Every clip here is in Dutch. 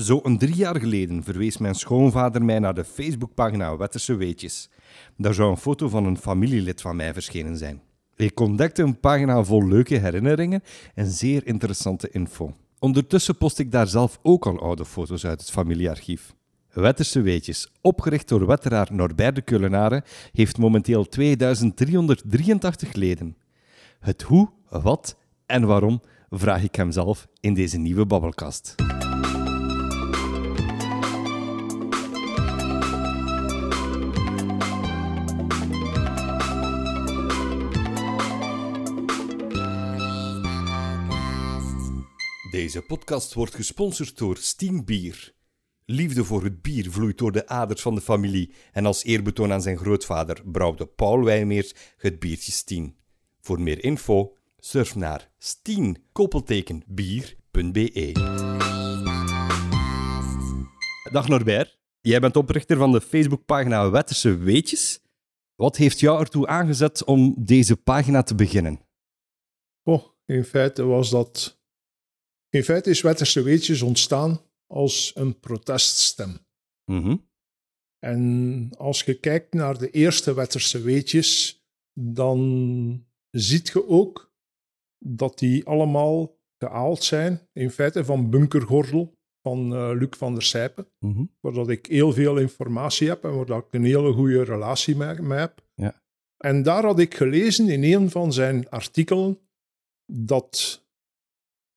Zo'n drie jaar geleden verwees mijn schoonvader mij naar de Facebookpagina Wetterse Weetjes. Daar zou een foto van een familielid van mij verschenen zijn. Ik ontdekte een pagina vol leuke herinneringen en zeer interessante info. Ondertussen post ik daar zelf ook al oude foto's uit het familiearchief. Wetterse Weetjes, opgericht door wetteraar Norbert de Keulenaren, heeft momenteel 2383 leden. Het hoe, wat en waarom vraag ik hem zelf in deze nieuwe babbelkast. Deze podcast wordt gesponsord door Steen Bier. Liefde voor het bier vloeit door de aders van de familie en als eerbetoon aan zijn grootvader brouwde Paul Wijmeers het biertje Steen. Voor meer info surf naar stien-bier.be. Dag Norbert, jij bent oprichter van de Facebookpagina Wetterse Weetjes. Wat heeft jou ertoe aangezet om deze pagina te beginnen? Oh, in feite was dat in feite is Wetterse Weetjes ontstaan als een proteststem. Mhm. En als je kijkt naar de eerste Wetterse Weetjes, dan ziet je ook dat die allemaal gehaald zijn, in feite van Bunkergordel van uh, Luc van der Sijpen, Mhm. waar dat ik heel veel informatie heb en waar dat ik een hele goede relatie mee, mee heb. Ja. En daar had ik gelezen in een van zijn artikelen dat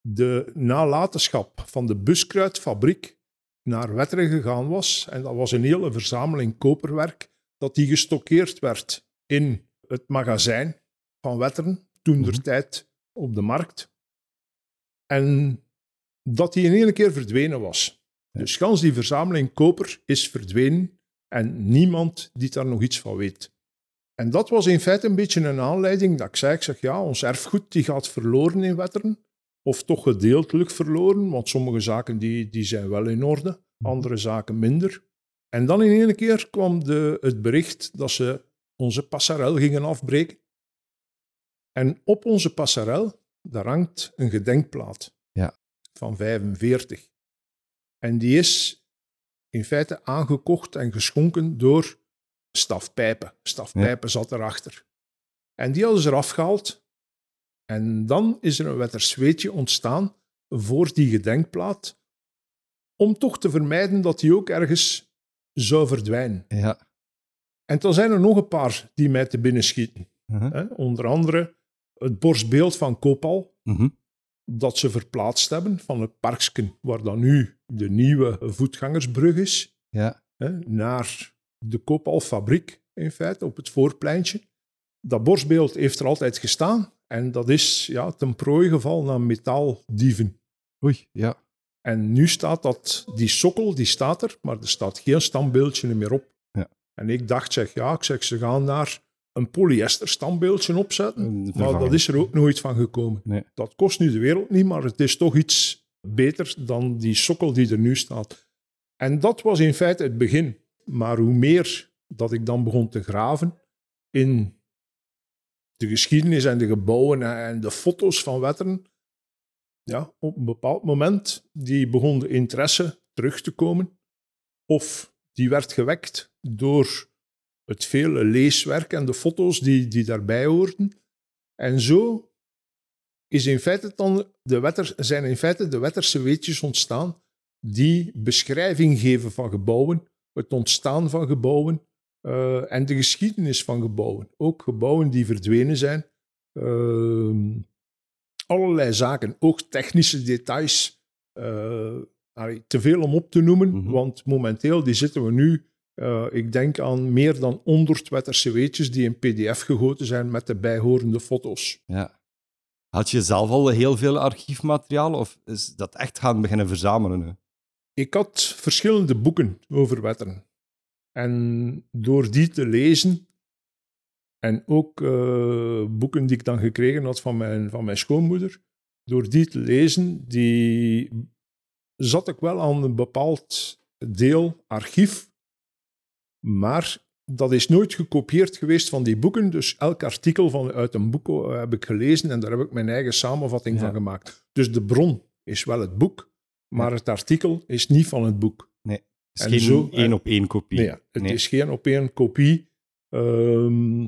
de nalatenschap van de buskruidfabriek naar Wetteren gegaan was. En dat was een hele verzameling koperwerk, dat die gestockeerd werd in het magazijn van Wetteren, toen der Mhm. tijd op de markt. En dat die in één keer verdwenen was. Dus gans die verzameling koper is verdwenen en niemand die daar nog iets van weet. En dat was in feite een beetje een aanleiding dat ik zei, ik zeg ja, ons erfgoed die gaat verloren in Wetteren. Of toch gedeeltelijk verloren, want sommige zaken die, die zijn wel in orde, andere zaken minder. En dan in één keer kwam de, het bericht dat ze onze passerel gingen afbreken. En op onze passerel, daar hangt een gedenkplaat Ja. van 45. En die is in feite aangekocht en geschonken door Stafpijpen. Stafpijpen zat erachter. En die hadden ze eraf gehaald. En dan is er een wettersweetje ontstaan voor die gedenkplaat, om toch te vermijden dat die ook ergens zou verdwijnen. Ja. En dan zijn er nog een paar die mij te binnen schieten. Mhm. Onder andere het borstbeeld van Kopal, Mhm. dat ze verplaatst hebben van het parksken waar dan nu de nieuwe voetgangersbrug is, Ja. naar de Kopalfabriek in feite, op het voorpleintje. Dat borstbeeld heeft er altijd gestaan en dat is ja, ten prooi gevallen aan metaaldieven. Oei, ja. En nu staat dat, die sokkel, die staat er, maar er staat geen standbeeldje meer op. Ja. En ik dacht, zeg, ja, ik zeg, ze gaan daar een polyester standbeeldje opzetten. Maar dat is er ook nooit van gekomen. Nee. Dat kost nu de wereld niet, maar het is toch iets beter dan die sokkel die er nu staat. En dat was in feite het begin. Maar hoe meer dat ik dan begon te graven in de geschiedenis en de gebouwen en de foto's van Wetteren, ja, op een bepaald moment die begon de interesse terug te komen. Of die werd gewekt door het vele leeswerk en de foto's die, die daarbij hoorden. En zo is in feite dan de wetter, zijn in feite de wetterse weetjes ontstaan die beschrijving geven van gebouwen, het ontstaan van gebouwen eh, en de geschiedenis van gebouwen. Ook gebouwen die verdwenen zijn. Ehm, allerlei zaken, ook technische details. eh, te veel om op te noemen, Mhm. want momenteel die zitten we nu eh, ik denk aan meer dan 100 wetterse weetjes die in PDF gegoten zijn met de bijhorende foto's. Ja. Had je zelf al heel veel archiefmateriaal of is dat echt gaan beginnen verzamelen nu? Ik had verschillende boeken over wetteren. En door die te lezen, en ook eh, boeken die ik dan gekregen had van mijn, van mijn schoonmoeder, door die te lezen, die zat ik wel aan een bepaald deel archief, maar dat is nooit gekopieerd geweest van die boeken. Dus elk artikel van, uit een boek eh, heb ik gelezen en daar heb ik mijn eigen samenvatting Ja. van gemaakt. Dus de bron is wel het boek, maar het artikel is niet van het boek. Het is En geen zo- één op één kopie. Nee, het Nee. is geen op één kopie. Ehm,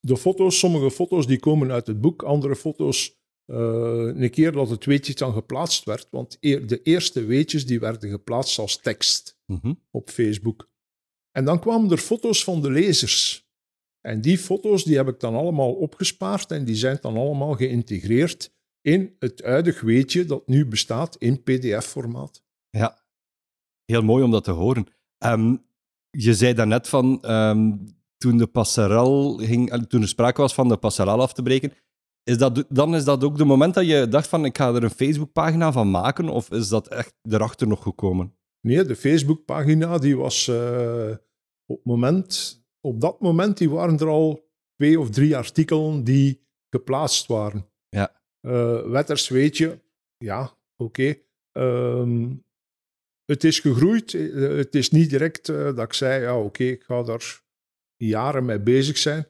de foto's, sommige foto's die komen uit het boek, andere foto's eh, een keer dat het weetje dan geplaatst werd. Want eer- de eerste weetjes die werden geplaatst als tekst Mhm. op Facebook. En dan kwamen er foto's van de lezers. En die foto's die heb ik dan allemaal opgespaard en die zijn dan allemaal geïntegreerd in het huidig weetje dat nu bestaat in PDF-formaat. Ja, heel mooi om dat te horen. Ehm, je zei daarnet van ehm, toen de passerel ging, eh, toen er sprake was van de passerel af te breken. Is dat, dan is dat ook de moment dat je dacht van ik ga er een Facebookpagina van maken, of is dat echt erachter nog gekomen? Nee, de Facebookpagina die was eh, op, moment, op dat moment die waren er al twee of drie artikelen die geplaatst waren. Ja. Eh, Wetters weet je, ja, oké. Ehm, het is gegroeid. Het is niet direct eh, dat ik zei, ja, oké, ik ga daar jaren mee bezig zijn.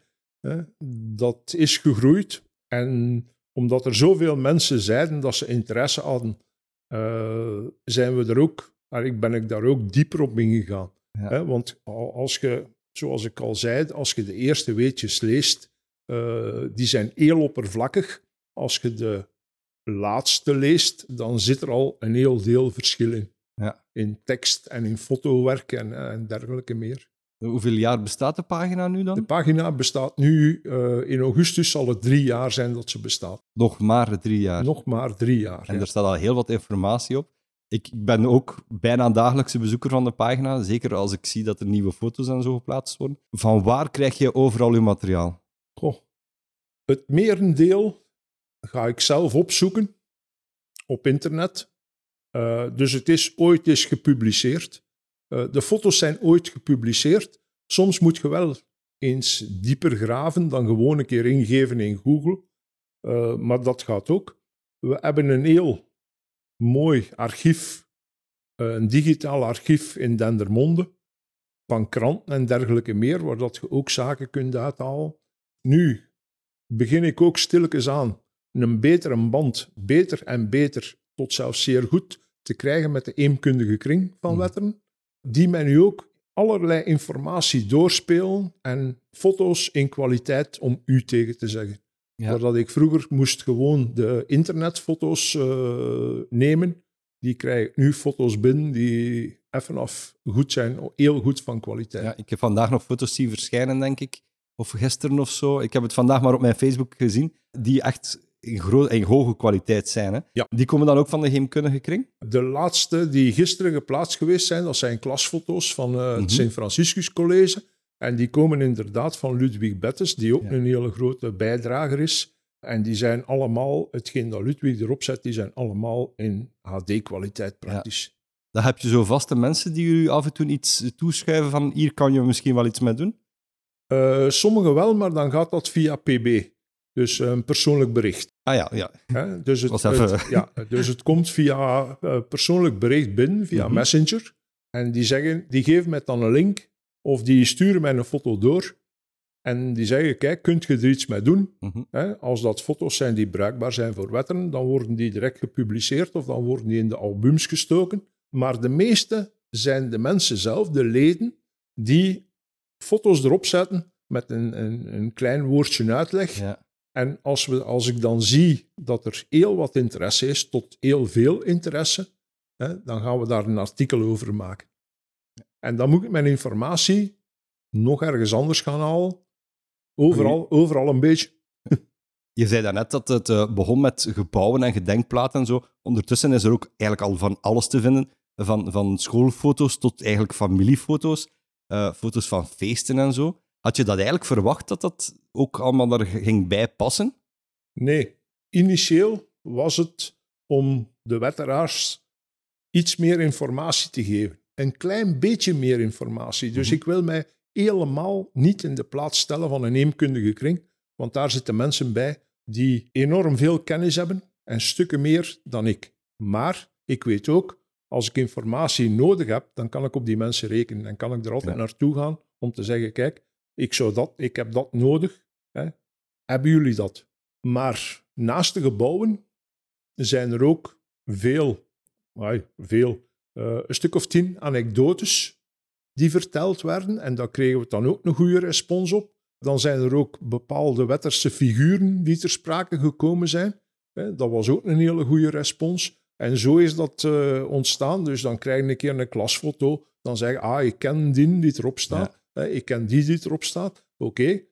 Hè. Dat is gegroeid. En omdat er zoveel mensen zeiden dat ze interesse hadden, eh, zijn we er ook, maar ben ik daar ook dieper op ingegaan. Ja. Hè, want al- als je, zoals ik al zei, als je de eerste weetjes leest, eh, die zijn heel oppervlakkig. Als je de laatste leest, dan zit er al een heel deel verschil in. In tekst en in fotowerk en, en dergelijke meer. Hoeveel jaar bestaat de pagina nu De dan? pagina bestaat nu, eh, in augustus zal het drie jaar zijn dat ze bestaat. Nog maar drie jaar. Nog maar drie jaar. En ja. er staat al heel wat informatie op. Ik ben ook bijna een dagelijkse bezoeker van de pagina, zeker als ik zie dat er nieuwe foto's en zo geplaatst worden. Van waar krijg je overal je materiaal? Goh. Het merendeel ga ik zelf opzoeken op internet. Eh, dus het is ooit eens gepubliceerd. Eh, de foto's zijn ooit gepubliceerd. Soms moet je wel eens dieper graven dan gewoon een keer ingeven in Google. Eh, maar dat gaat ook. We hebben een heel mooi archief, een digitaal archief in Dendermonde, van kranten en dergelijke meer, waar dat je ook zaken kunt uithalen. Nu begin ik ook stilletjes aan een betere band, beter en beter, tot zelfs zeer goed, te krijgen met de eemkundige kring van Mhm. Wetteren, die mij nu ook allerlei informatie doorspelen en foto's in kwaliteit om u tegen te zeggen. Ja. Waar dat ik vroeger moest gewoon de internetfoto's eh, nemen, die krijg ik nu foto's binnen die even af goed zijn, heel goed van kwaliteit. Ja, ik heb vandaag nog foto's zien verschijnen, denk ik. Of gisteren of zo. Ik heb het vandaag maar op mijn Facebook gezien. Die echt in, gro- in hoge kwaliteit zijn. Hè? Ja. Die komen dan ook van de heemkundige kring? De laatste die gisteren geplaatst geweest zijn, dat zijn klasfoto's van eh, het Mhm. Sint Franciscus College. En die komen inderdaad van Ludwig Bettes, die ook Ja. een hele grote bijdrager is. En die zijn allemaal, hetgeen dat Ludwig erop zet, die zijn allemaal in HD-kwaliteit praktisch. Dan heb je zo vaste mensen die u af en toe iets toeschuiven van hier kan je misschien wel iets mee doen. Eh, sommige wel, maar dan gaat dat via PB. Dus een persoonlijk bericht. Ah ja, ja. Dus, het, ja, dus het komt via eh, persoonlijk bericht binnen, via Mhm. Messenger. En die, zeggen, die geven mij dan een link of die sturen mij een foto door. En die zeggen, kijk, kunt je er iets mee doen? Mhm. Als dat foto's zijn die bruikbaar zijn voor wetteren, dan worden die direct gepubliceerd of dan worden die in de albums gestoken. Maar de meeste zijn de mensen zelf, de leden, die foto's erop zetten met een, een, een klein woordje uitleg. ja. En als, we, als ik dan zie dat er heel wat interesse is, tot heel veel interesse, hè, dan gaan we daar een artikel over maken. En dan moet ik mijn informatie nog ergens anders gaan halen. Overal, overal een beetje. Je zei daarnet dat het eh, begon met gebouwen en gedenkplaten en zo. Ondertussen is er ook eigenlijk al van alles te vinden. Van, van schoolfoto's tot eigenlijk familiefoto's. eh, foto's van feesten en zo. Had je dat eigenlijk verwacht dat dat ook allemaal er ging bij passen? Nee, initieel was het om de wetteraars iets meer informatie te geven. Een klein beetje meer informatie. Dus Mhm. ik wil mij helemaal niet in de plaats stellen van een neemkundige kring, want daar zitten mensen bij die enorm veel kennis hebben en stukken meer dan ik. Maar ik weet ook, als ik informatie nodig heb, dan kan ik op die mensen rekenen en kan ik er altijd Ja. naartoe gaan om te zeggen, kijk, ik, zou dat, ik heb dat nodig. Hè. Hebben jullie dat? Maar naast de gebouwen zijn er ook veel veel, eh, een stuk of tien anekdotes die verteld werden. En daar kregen we dan ook een goede respons op. Dan zijn er ook bepaalde wetterse figuren die ter sprake gekomen zijn. Dat was ook een hele goede respons. En zo is dat eh, ontstaan. Dus dan krijg je een keer een klasfoto. Dan zeg je, ah, ik ken die die erop staat. Ik ken die die erop staat. Oké.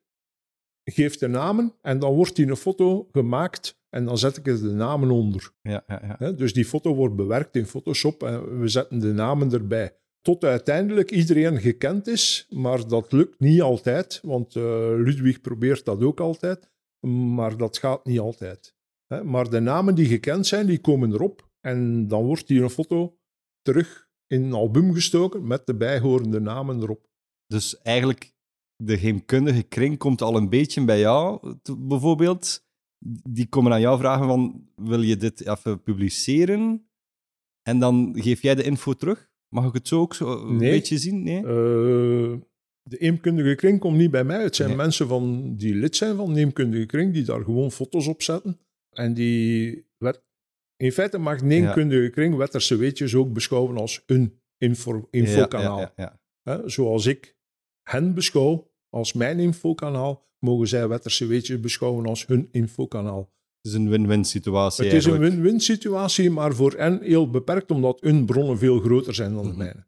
Geef de namen en dan wordt die een foto gemaakt en dan zet ik er de namen onder. Ja, ja, ja. Dus die foto wordt bewerkt in Photoshop en we zetten de namen erbij. Tot uiteindelijk iedereen gekend is, maar dat lukt niet altijd, want eh, Ludwig probeert dat ook altijd, maar dat gaat niet altijd. Maar de namen die gekend zijn, die komen erop en dan wordt hier een foto terug in een album gestoken met de bijhorende namen erop. Dus eigenlijk, de geheimkundige kring komt al een beetje bij jou, bijvoorbeeld. Die komen aan jou vragen van, wil je dit even publiceren? En dan geef jij de info terug? Mag ik het zo ook zo een Nee. beetje zien? Nee? Eh, de neemkundige kring komt niet bij mij. Het zijn Nee. mensen van, die lid zijn van de neemkundige kring, die daar gewoon foto's op zetten. En die... In feite mag de neemkundige kring Wetterse Weetjes ook beschouwen als een info, infokanaal. Ja, ja, zoals ik hen beschouw als mijn infokanaal, mogen zij Wetterse Weetjes beschouwen als hun infokanaal. Het is een win-win situatie Het is een win-win situatie, maar voor hen heel beperkt, omdat hun bronnen veel groter zijn dan de Mhm. mijne.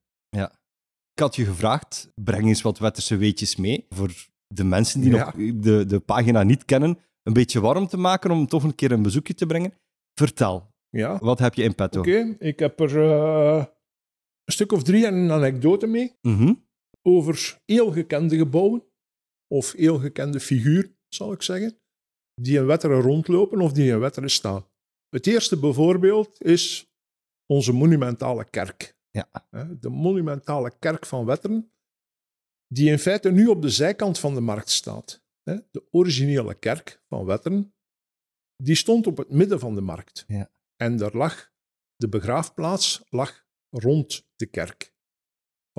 Ik had je gevraagd, breng eens wat Wetterse weetjes mee voor de mensen die Ja. nog de, de pagina niet kennen, een beetje warm te maken om toch een keer een bezoekje te brengen. Vertel, Ja. wat heb je in petto? Oké, ik heb er eh, een stuk of drie en een anekdote mee Mhm. Over heel gekende gebouwen, of heel gekende figuren, zal ik zeggen, die in Wetteren rondlopen of die in Wetteren staan. Het eerste bijvoorbeeld is onze monumentale kerk. Ja. De monumentale kerk van Wetteren, die in feite nu op de zijkant van de markt staat. De originele kerk van Wetteren, die stond op het midden van de markt. Ja. En daar lag, de begraafplaats lag rond de kerk.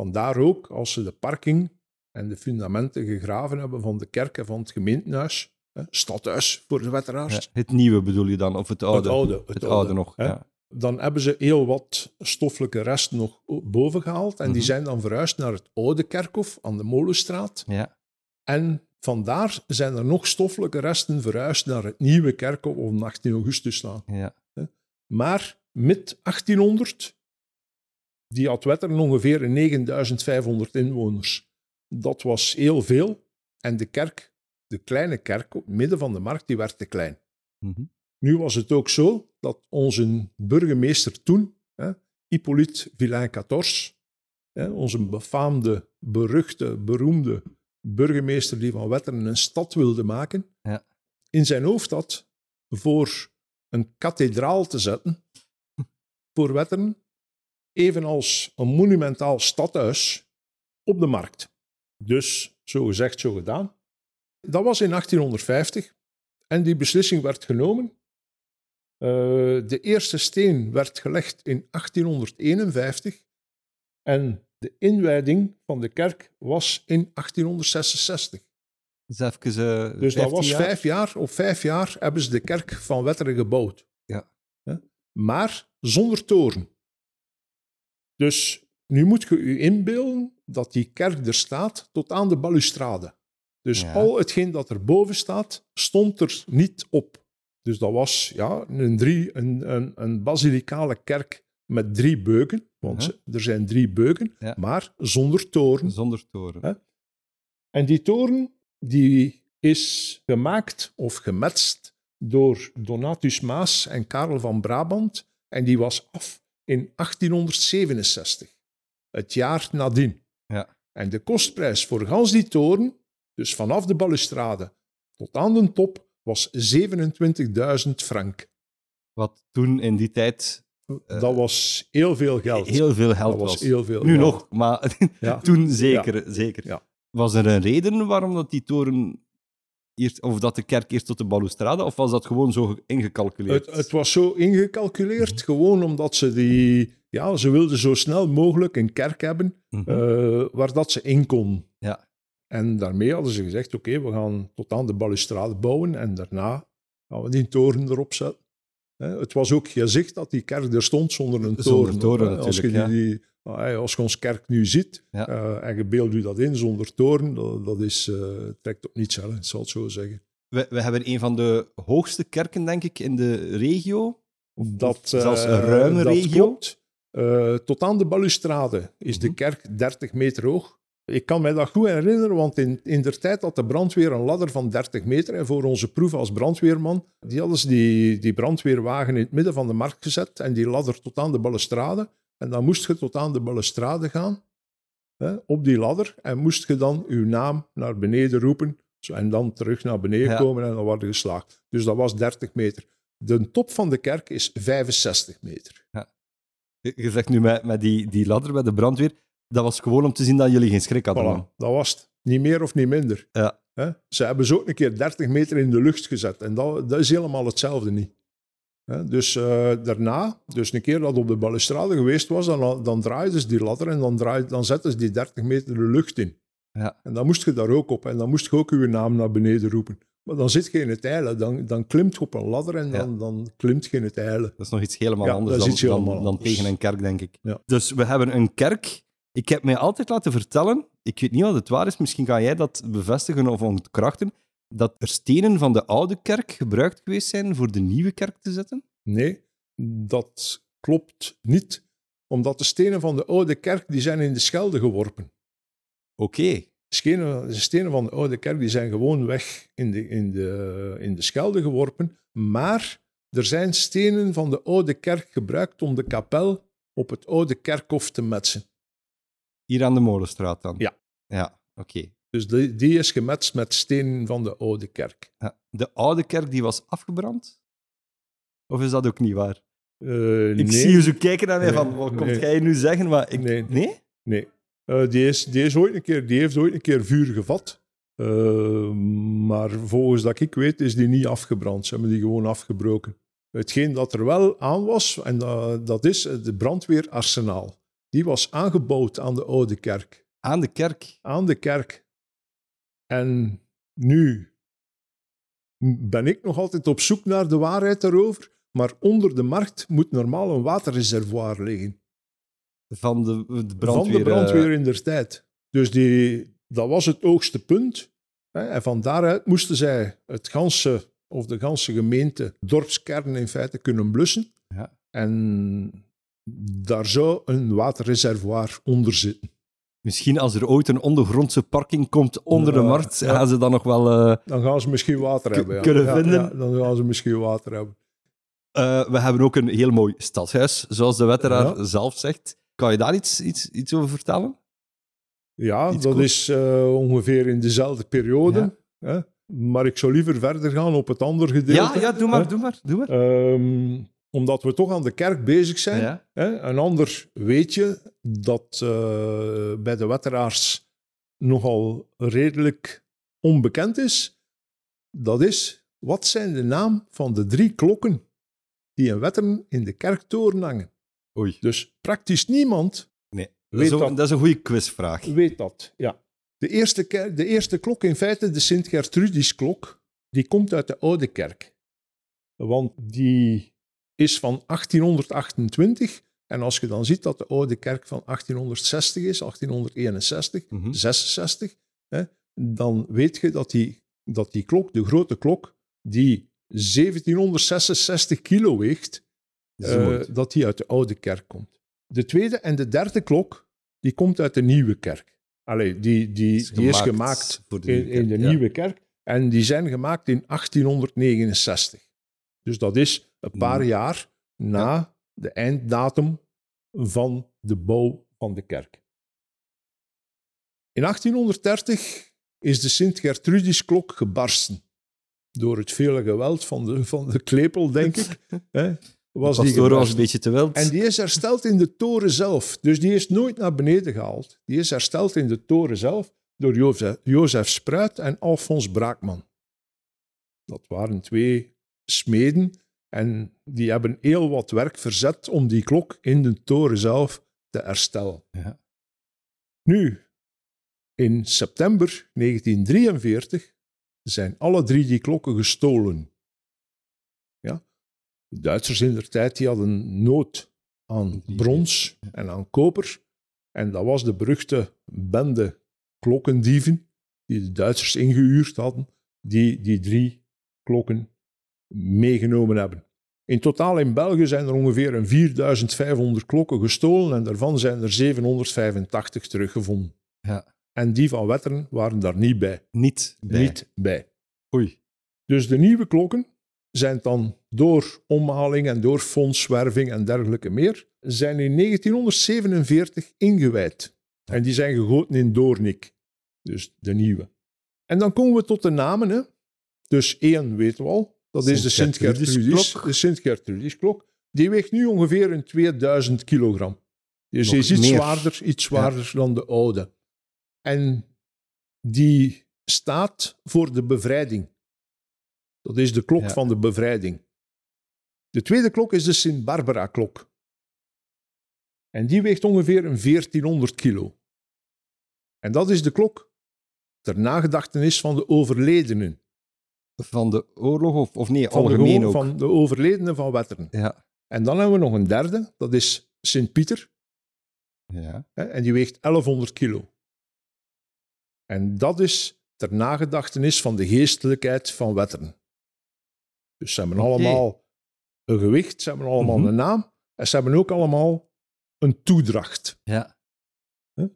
Vandaar ook, als ze de parking en de fundamenten gegraven hebben van de kerk en van het gemeentehuis, hè, stadhuis voor de wetteraars, Ja, het nieuwe bedoel je dan, of het oude? het oude, Het het oude oude, nog, hè. ja. dan hebben ze heel wat stoffelijke resten nog boven gehaald. En die Mhm. zijn dan verhuisd naar het oude kerkhof aan de Molenstraat. ja. En vandaar zijn er nog stoffelijke resten verhuisd naar het nieuwe kerkhof op 18 augustus staan. ja. Maar met 1800, die had Wetteren ongeveer 9500 inwoners. Dat was heel veel. En de kerk, de kleine kerk op het midden van de markt, die werd te klein. Mhm. Nu was het ook zo dat onze burgemeester toen, hè, Hippolyte Villain-Cators, hè, onze befaamde, beruchte, beroemde burgemeester die van Wetteren een stad wilde maken, Ja. in zijn hoofd had voor een kathedraal te zetten voor Wetteren, evenals een monumentaal stadhuis op de markt. Dus, zo gezegd, zo gedaan. Dat was in 1850 en die beslissing werd genomen. Eh, de eerste steen werd gelegd in 1851 en de inwijding van de kerk was in 1866. Dus even, eh, Dus 15 dat was jaar? vijf jaar. Op vijf jaar hebben ze de kerk van Wetteren gebouwd. Ja. Maar zonder toren. Dus nu moet je je inbeelden dat die kerk er staat tot aan de balustrade. Dus Ja. al hetgeen dat er boven staat, stond er niet op. Dus dat was ja, een, drie, een, een, een basilicale kerk met drie beuken. Want er zijn drie beuken, Ja. maar zonder toren. Zonder toren. Hè? En die toren die is gemaakt of gemetst door Donatus Maas en Karel van Brabant. En die was af in 1867, het jaar nadien. Ja. En de kostprijs voor gans die toren, dus vanaf de balustrade tot aan de top, was 27.000 frank. Wat toen in die tijd Eh, dat was heel veel geld. heel veel geld dat was heel veel Nu geld. nog, maar Ja. toen zeker. zeker. Ja. Was er een reden waarom dat die toren eerst, of dat de kerk eerst tot de balustrade, of was dat gewoon zo ingecalculeerd? Het, het was zo ingecalculeerd, gewoon omdat ze die... Ja, ze wilden zo snel mogelijk een kerk hebben Mhm. eh, waar dat ze in kon. Ja. En daarmee hadden ze gezegd, oké, we gaan tot aan de balustrade bouwen en daarna gaan we die toren erop zetten. Het was ook gezegd dat die kerk er stond zonder een Zonder toren. als, je die- ah, als je ons kerk nu ziet Ja. eh, en je beeldt u dat in zonder toren, dat, dat is, eh, trekt op niets, ik zal het zo zeggen. We, we hebben een van de hoogste kerken, denk ik, in de regio. Of, Dat, of zelfs eh, een ruime dat regio. klopt. Eh, tot aan de balustrade is de Mhm. kerk 30 meter hoog. Ik kan mij dat goed herinneren, want in, in der tijd had de brandweer een ladder van 30 meter. En voor onze proef als brandweerman, die hadden ze die, die brandweerwagen in het midden van de markt gezet en die ladder tot aan de balustrade. En dan moest je tot aan de balustrade gaan, hè, op die ladder, en moest je dan uw naam naar beneden roepen zo, en dan terug naar beneden Ja. komen en dan worden geslaagd. Dus dat was 30 meter. De top van de kerk is 65 meter. Je je zegt nu met, met die, die ladder bij de brandweer, dat was gewoon om te zien dat jullie geen schrik hadden. Voilà, dat was het. Niet meer of niet minder. Ja. Ze hebben ze ook een keer 30 meter in de lucht gezet. En dat, dat is helemaal hetzelfde niet. Dus eh, daarna, dus een keer dat op de balustrade geweest was, dan, dan draaiden ze die ladder en dan, draaiden, dan zetten ze die 30 meter de lucht in. Ja. En dan moest je daar ook op. En dan moest je ook je naam naar beneden roepen. Maar dan zit je in het eilen. Dan, dan klimt je op een ladder en dan, dan klimt je in het eilen. Dat is nog iets helemaal Ja, anders dan, iets helemaal dan, dan tegen een kerk, denk ik. Ja. Dus we hebben een kerk. Ik heb mij altijd laten vertellen, ik weet niet wat het waar is, misschien ga jij dat bevestigen of ontkrachten, dat er stenen van de oude kerk gebruikt geweest zijn voor de nieuwe kerk te zetten. Nee, dat klopt niet. Omdat de stenen van de oude kerk die zijn in de Schelde geworpen. Oké. De stenen, de stenen van de oude kerk die zijn gewoon weg in de, in, de, in de Schelde geworpen. Maar er zijn stenen van de oude kerk gebruikt om de kapel op het oude kerkhof te metsen. Hier aan de Molenstraat dan? Ja. Ja, oké. Dus die, die is gemetst met stenen van de oude kerk. Ja. De oude kerk die was afgebrand? Of is dat ook niet waar? Eh, Ik nee, zie je zo kijken naar mij Nee, van, wat komt jij nu zeggen? Maar ik... Nee. nee? Eh, die, is, die, is ooit een keer, die heeft ooit een keer vuur gevat. Eh, maar volgens dat ik weet is die niet afgebrand. Ze hebben die gewoon afgebroken. Hetgeen dat er wel aan was, en dat, dat is het brandweerarsenaal. Die was aangebouwd aan de oude kerk. Aan de kerk. Aan de kerk. En nu ben ik nog altijd op zoek naar de waarheid daarover. Maar onder de markt moet normaal een waterreservoir liggen Van de, de brandweer. van de eh, brandweer in der tijd. Dus die, dat was het hoogste punt. Hè, en van daaruit moesten zij het ganse, of de ganse gemeente, dorpskern in feite kunnen blussen. Ja. En daar zou een waterreservoir onder zitten. Misschien als er ooit een ondergrondse parking komt onder de markt, ja. gaan ze dan nog wel... eh, Dan gaan ze misschien water hebben. Ja. kunnen Ja, vinden. ja, dan gaan ze misschien water hebben. eh, we hebben ook een heel mooi stadhuis, zoals de wetteraar zelf zegt. Kan je daar iets, iets, iets over vertellen? Ja, Iets dat kort. is eh, ongeveer in dezelfde periode. Hè? Maar ik zou liever verder gaan op het andere gedeelte. Ja, ja, doe maar, hè. doe maar, doe maar. Ehm, omdat we toch aan de kerk bezig zijn. Ja. Hè? Een ander weet je dat eh, bij de wetteraars nogal redelijk onbekend is. Dat is, wat zijn de naam van de drie klokken die in Wetteren in de kerktoren hangen? Oei, Dus praktisch niemand nee. Dat Weet is, ook- dat. dat is een goede quizvraag. weet dat. Ja. De, eerste de eerste klok, in feite de Sint-Gertrudisklok, die komt uit de Oude Kerk. Want die is van 1828. En als je dan ziet dat de Oude Kerk van 1860 is, 1861, Mhm. 66, hè, dan weet je dat die, dat die klok, de grote klok, die 1766 kilo weegt, eh, dat die uit de oude kerk komt. De tweede en de derde klok, die komt uit de nieuwe kerk. Allee, die, die, Is die is gemaakt gemaakt voor de in, de ja. nieuwe kerk. En die zijn gemaakt in 1869. Dus dat is een paar Mm. jaar na de einddatum van de bouw van de kerk. In 1830 is de Sint-Gertrudisklok gebarsten. Door het vele geweld van de, van de klepel, denk ik. hè, was de die was een beetje te wild. En die is hersteld in de toren zelf. Dus die is nooit naar beneden gehaald. Die is hersteld in de toren zelf door Jozef, Jozef Spruit en Alfons Braakman. Dat waren twee smeden en die hebben heel wat werk verzet om die klok in de toren zelf te herstellen. Ja. Nu, in september 1943 zijn alle drie die klokken gestolen. Ja? De Duitsers in der tijd die hadden nood aan brons en aan koper. En dat was de beruchte bende klokkendieven die de Duitsers ingehuurd hadden, die die drie klokken meegenomen hebben. In totaal in België zijn er ongeveer een 4500 klokken gestolen en daarvan zijn er 785 teruggevonden. Ja. En die van Wetteren waren daar niet bij. Niet bij. Niet bij. Oei. Dus de nieuwe klokken zijn dan door omhaling en door fondswerving en dergelijke meer, zijn in 1947 ingewijd. En die zijn gegoten in Doornik. Dus de nieuwe. En dan komen we tot de namen. Hè. Dus één weten we al. Dat is de Sint-Gertrudis-klok. Sint-Gertrudis. De Sint-Gertrudis-klok. Die weegt nu ongeveer een 2000 kilogram. Dus Nog die is iets meer. zwaarder, iets zwaarder dan de oude. En die staat voor de bevrijding. Dat is de klok Ja. van de bevrijding. De tweede klok is de Sint-Barbara-klok. En die weegt ongeveer een 1400 kilo. En dat is de klok ter nagedachtenis van de overledenen. Van de oorlog of, of nee, Van algemeen ook. van de overledenen van Wetteren. Ja. En dan hebben we nog een derde, dat is Sint-Pieter. ja. En die weegt 1100 kilo. En dat is ter nagedachtenis van de geestelijkheid van Wetteren. Dus ze hebben allemaal een gewicht, ze hebben allemaal Mhm. een naam en ze hebben ook allemaal een toedracht. Ja. Huh?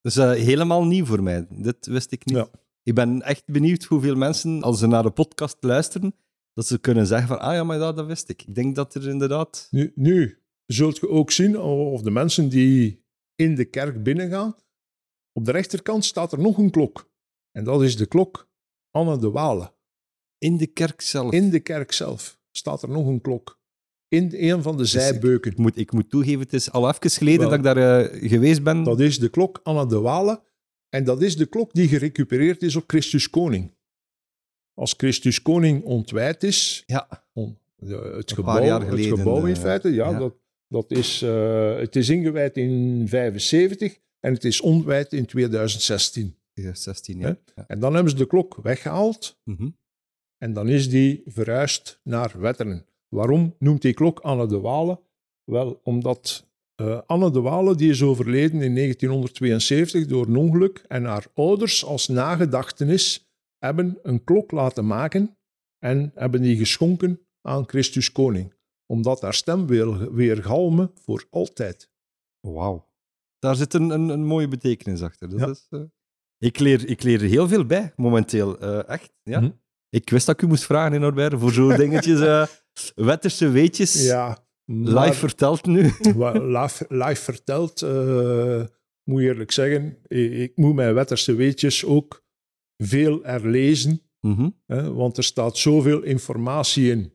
Dat is eh, helemaal nieuw voor mij. Dit wist ik niet. Ja. Ik ben echt benieuwd hoeveel mensen, als ze naar de podcast luisteren, dat ze kunnen zeggen van, ah ja, maar dat, dat wist ik. Ik denk dat er inderdaad... Nu, nu zult je ook zien, of de mensen die in de kerk binnengaan, op de rechterkant staat er nog een klok. En dat is de klok Anne de Wale. In de kerk zelf. In de kerk zelf staat er nog een klok. In een van de ik- zijbeuken. Ik moet, ik moet toegeven, het is al even geleden Wel. dat ik daar eh, geweest ben. Dat is de klok Anne de Wale. En dat is de klok die gerecupereerd is op Christus Koning. Als Christus Koning ontwijd is, Ja, on- de- het, gebouw, het gebouw in eh, feite, ja, ja. Dat, dat is, eh, het is ingewijd in 75 en het is ontwijd in 2016. 16 Hè? jaar. Ja. En dan hebben ze de klok weggehaald Mhm. en dan is die verhuisd naar Wetteren. Waarom noemt die klok Anne de Wale? Wel, omdat eh, Anne de Wale die is overleden in 1972 door een ongeluk en haar ouders als nagedachtenis hebben een klok laten maken en hebben die geschonken aan Christus Koning. Omdat haar stem weer, weer galmen voor altijd. Wauw. Daar zit een, een, een mooie betekenis achter. Dat Ja. is, eh, ik, leer, ik leer er heel veel bij, momenteel. Eh, echt, ja. Mhm. Ik wist dat ik u moest vragen, in Norbert, voor zo'n dingetjes. wetterse weetjes. Ja, Live verteld nu. Live, live verteld, eh, moet je eerlijk zeggen, ik, ik moet mijn wetterse weetjes ook veel herlezen, Mhm. hè, want er staat zoveel informatie in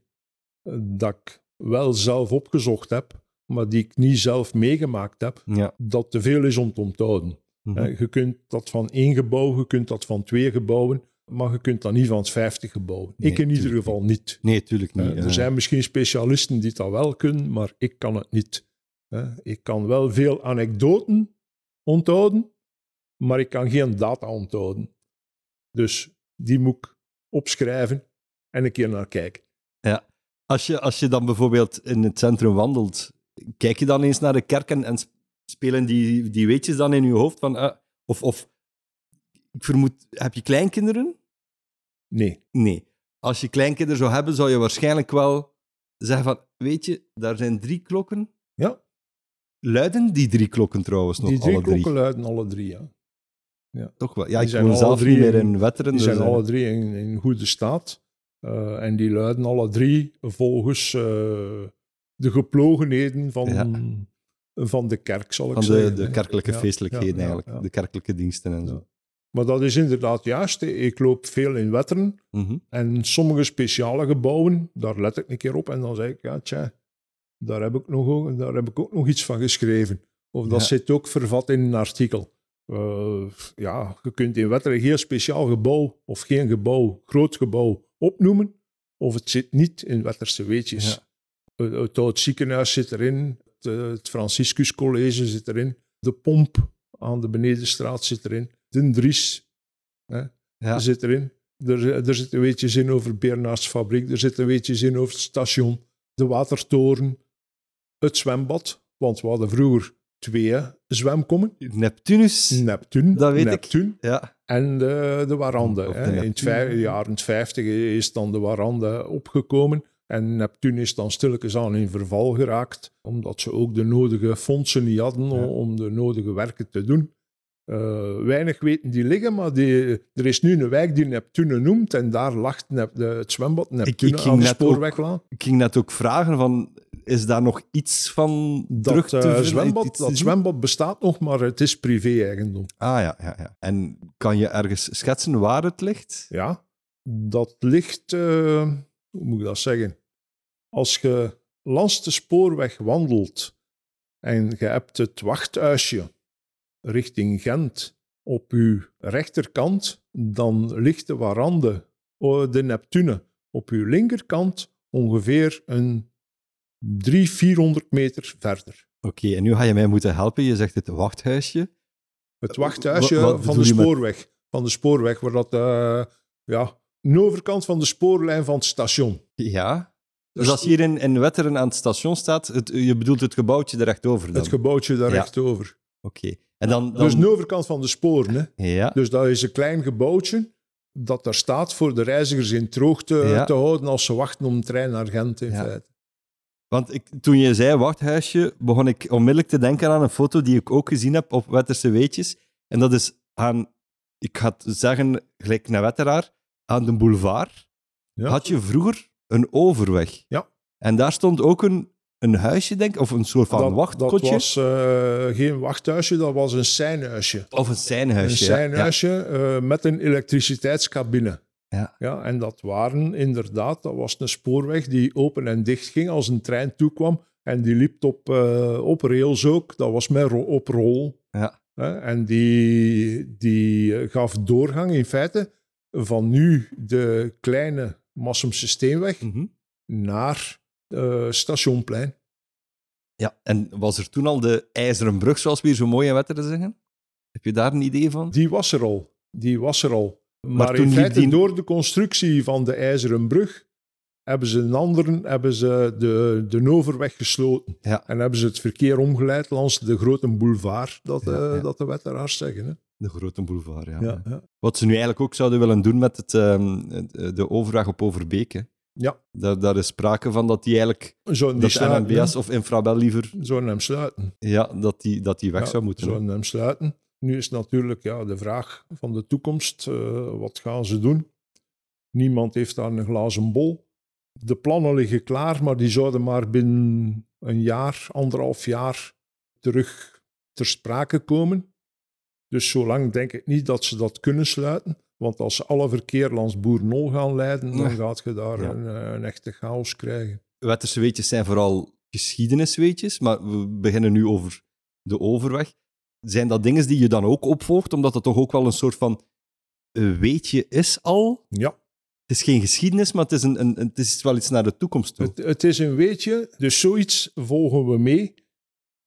eh, dat ik wel zelf opgezocht heb, maar die ik niet zelf meegemaakt heb, Ja. dat te veel is om te onthouden. Mhm. Hè, Je kunt dat van één gebouw, je kunt dat van twee gebouwen, maar je kunt dat niet van 50 gebouwen. Nee, ik in ieder geval niet. Nee, tuurlijk niet. Eh, er zijn misschien specialisten die dat wel kunnen, maar ik kan het niet. Eh, ik kan wel veel anekdoten onthouden, maar ik kan geen data onthouden. Dus die moet ik opschrijven en een keer naar kijken. Als je, als je dan bijvoorbeeld in het centrum wandelt, kijk je dan eens naar de kerk en, en spelen die, die weetjes dan in je hoofd? Van, eh, of, of, ik vermoed, heb je kleinkinderen? Nee, Nee. Als je kleinkinderen zou hebben, zou je waarschijnlijk wel zeggen van, weet je, daar zijn drie klokken. Ja. Luiden die drie klokken trouwens nog, die drie alle drie? klokken luiden alle drie. Ja. Toch wel. Ja, Die ik woon zelf drie niet meer in- in Wetteren. Die dus, zijn eh, alle drie in, in goede staat. Eh, en die luiden alle drie volgens eh, de geplogenheden van, Ja. van de kerk, zal ik van de, zeggen. de kerkelijke Ja, feestelijkheden ja, ja, eigenlijk. ja. De kerkelijke diensten en zo. Maar dat is inderdaad juist. Ik loop veel in Wetteren. Mhm. En sommige speciale gebouwen, daar let ik een keer op en dan zeg ik, ja, tja, daar heb ik, nog, daar heb ik ook nog iets van geschreven. Of dat Ja. zit ook vervat in een artikel. Eh, ja, je kunt in Wetteren geen speciaal gebouw of geen gebouw, groot gebouw opnoemen, of het zit niet in Wetterse weetjes. Ja. Het, het oud ziekenhuis zit erin, het, het Franciscus College zit erin, de pomp aan de Benedenstraat zit erin, de Dries Ja. zit erin. Er, er zitten weetjes in over Bernards fabriek, er zitten weetjes in over het station. de watertoren, het zwembad. Want we hadden vroeger twee zwemkommen. Neptunus. Neptune, Dat weet ik. Ja. en de, de Warande. De hè. In vijf- jaren 50 is dan de Warande opgekomen. En Neptune is dan stilletjes aan in verval geraakt, omdat ze ook de nodige fondsen niet hadden Ja. om de nodige werken te doen. Eh, weinig weten die liggen, maar die, er is nu een wijk die Neptune noemt en daar lag Nep- de, het zwembad Neptune ik ging aan de ook- spoorweglaan. Ik ging net ook vragen van, is daar nog iets van terug Dat, te eh, vinden? zwembad, Iets dat zwembad bestaat nog, maar het is privé-eigendom. Ah ja, ja, ja. En kan je ergens schetsen waar het ligt? Ja, dat ligt, eh, hoe moet ik dat zeggen? Als je langs de spoorweg wandelt en je hebt het wachthuisje richting Gent op uw rechterkant, dan ligt de Warande, oh, de Neptune, op uw linkerkant ongeveer een 300, 400 meter verder. Oké, en nu ga je mij moeten helpen. Je zegt het wachthuisje. Het wachthuisje Wat- wat van de met- spoorweg. Van de spoorweg, waar dat, eh, ja, een overkant van de spoorlijn van het station. Ja. Dus Dus als je hier in, in Wetteren aan het station staat, het, je bedoelt het gebouwtje er rechtover dan? Het gebouwtje daar Ja. rechtover. Oké. En dan... dan... Dus een overkant van de sporen. Hè. Ja. Dus dat is een klein gebouwtje dat daar staat voor de reizigers in droog te, Ja. te houden als ze wachten om de trein naar Gent in Ja. feite. Want ik, toen je zei wachthuisje, begon ik onmiddellijk te denken aan een foto die ik ook gezien heb op Wetterse Weetjes. En dat is aan, ik ga het zeggen, gelijk naar Wetteraar, aan de boulevard Ja. had je vroeger een overweg. Ja. En daar stond ook een, een huisje, denk ik, of een soort van dat, dat wachtkotje. was eh, geen wachthuisje, dat was een seinhuisje. Of een Een seinhuisje. ja. seinhuisje eh, met een elektriciteitscabine. Ja. Ja, en dat waren inderdaad, dat was een spoorweg die open en dicht ging als een trein toekwam. En die liep op, eh, op rails ook, dat was met ro- op rol. Ja. En die, die gaf doorgang in feite van nu de kleine Massumse Steenweg Mhm. naar eh Stationplein. ja. En was er toen al de IJzeren Brug, zoals we hier zo mooi in Wetteren zeggen? Heb je daar een idee van? Die was er al. Die was er al. Maar, in feite, die- door de constructie van de IJzeren Brug, hebben ze een anderen, hebben ze de, de Noverweg gesloten. Ja. En hebben ze het verkeer omgeleid langs de grote boulevard, dat, Ja, eh, dat de wetteraars zeggen. Hè? De grote boulevard, ja. Wat ze nu eigenlijk ook zouden willen doen met het, ehm, het- de overweg op Overbeek. Hè. Ja. Daar, daar is sprake van dat die eigenlijk, Zouden die dat sluiten, NMBS hè? of Infrabel liever, Zouden hem sluiten. ja, dat die, dat die weg Ja, zou moeten. Zouden hem sluiten. Nu is natuurlijk ja, de vraag van de toekomst, eh, wat gaan ze doen? Niemand heeft daar een glazen bol. De plannen liggen klaar, maar die zouden maar binnen een jaar, anderhalf jaar terug ter sprake komen. Dus zolang denk ik niet dat ze dat kunnen sluiten. Want als ze alle verkeer langs Boernol gaan leiden, dan gaat je daar Ja. een, eh, een echte chaos krijgen. Wetterse weetjes zijn vooral geschiedenisweetjes, maar we beginnen nu over de overweg. Zijn dat dingen die je dan ook opvolgt, omdat het toch ook wel een soort van eh, weetje is al? Ja, Het is geen geschiedenis, maar het is, een, een, het is wel iets naar de toekomst toe. Het, het is een weetje, dus zoiets volgen we mee.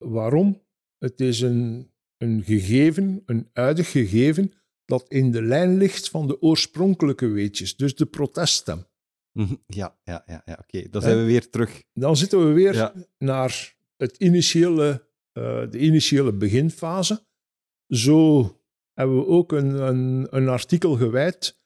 Waarom? Het is een, een gegeven, een uitig gegeven, dat in de lijn ligt van de oorspronkelijke weetjes, dus de proteststem. Mhm. Ja, ja, ja, ja oké. Dan zijn we weer terug. Dan zitten we weer Ja. naar het initiële, eh, de initiële beginfase. Zo hebben we ook een, een, een artikel gewijd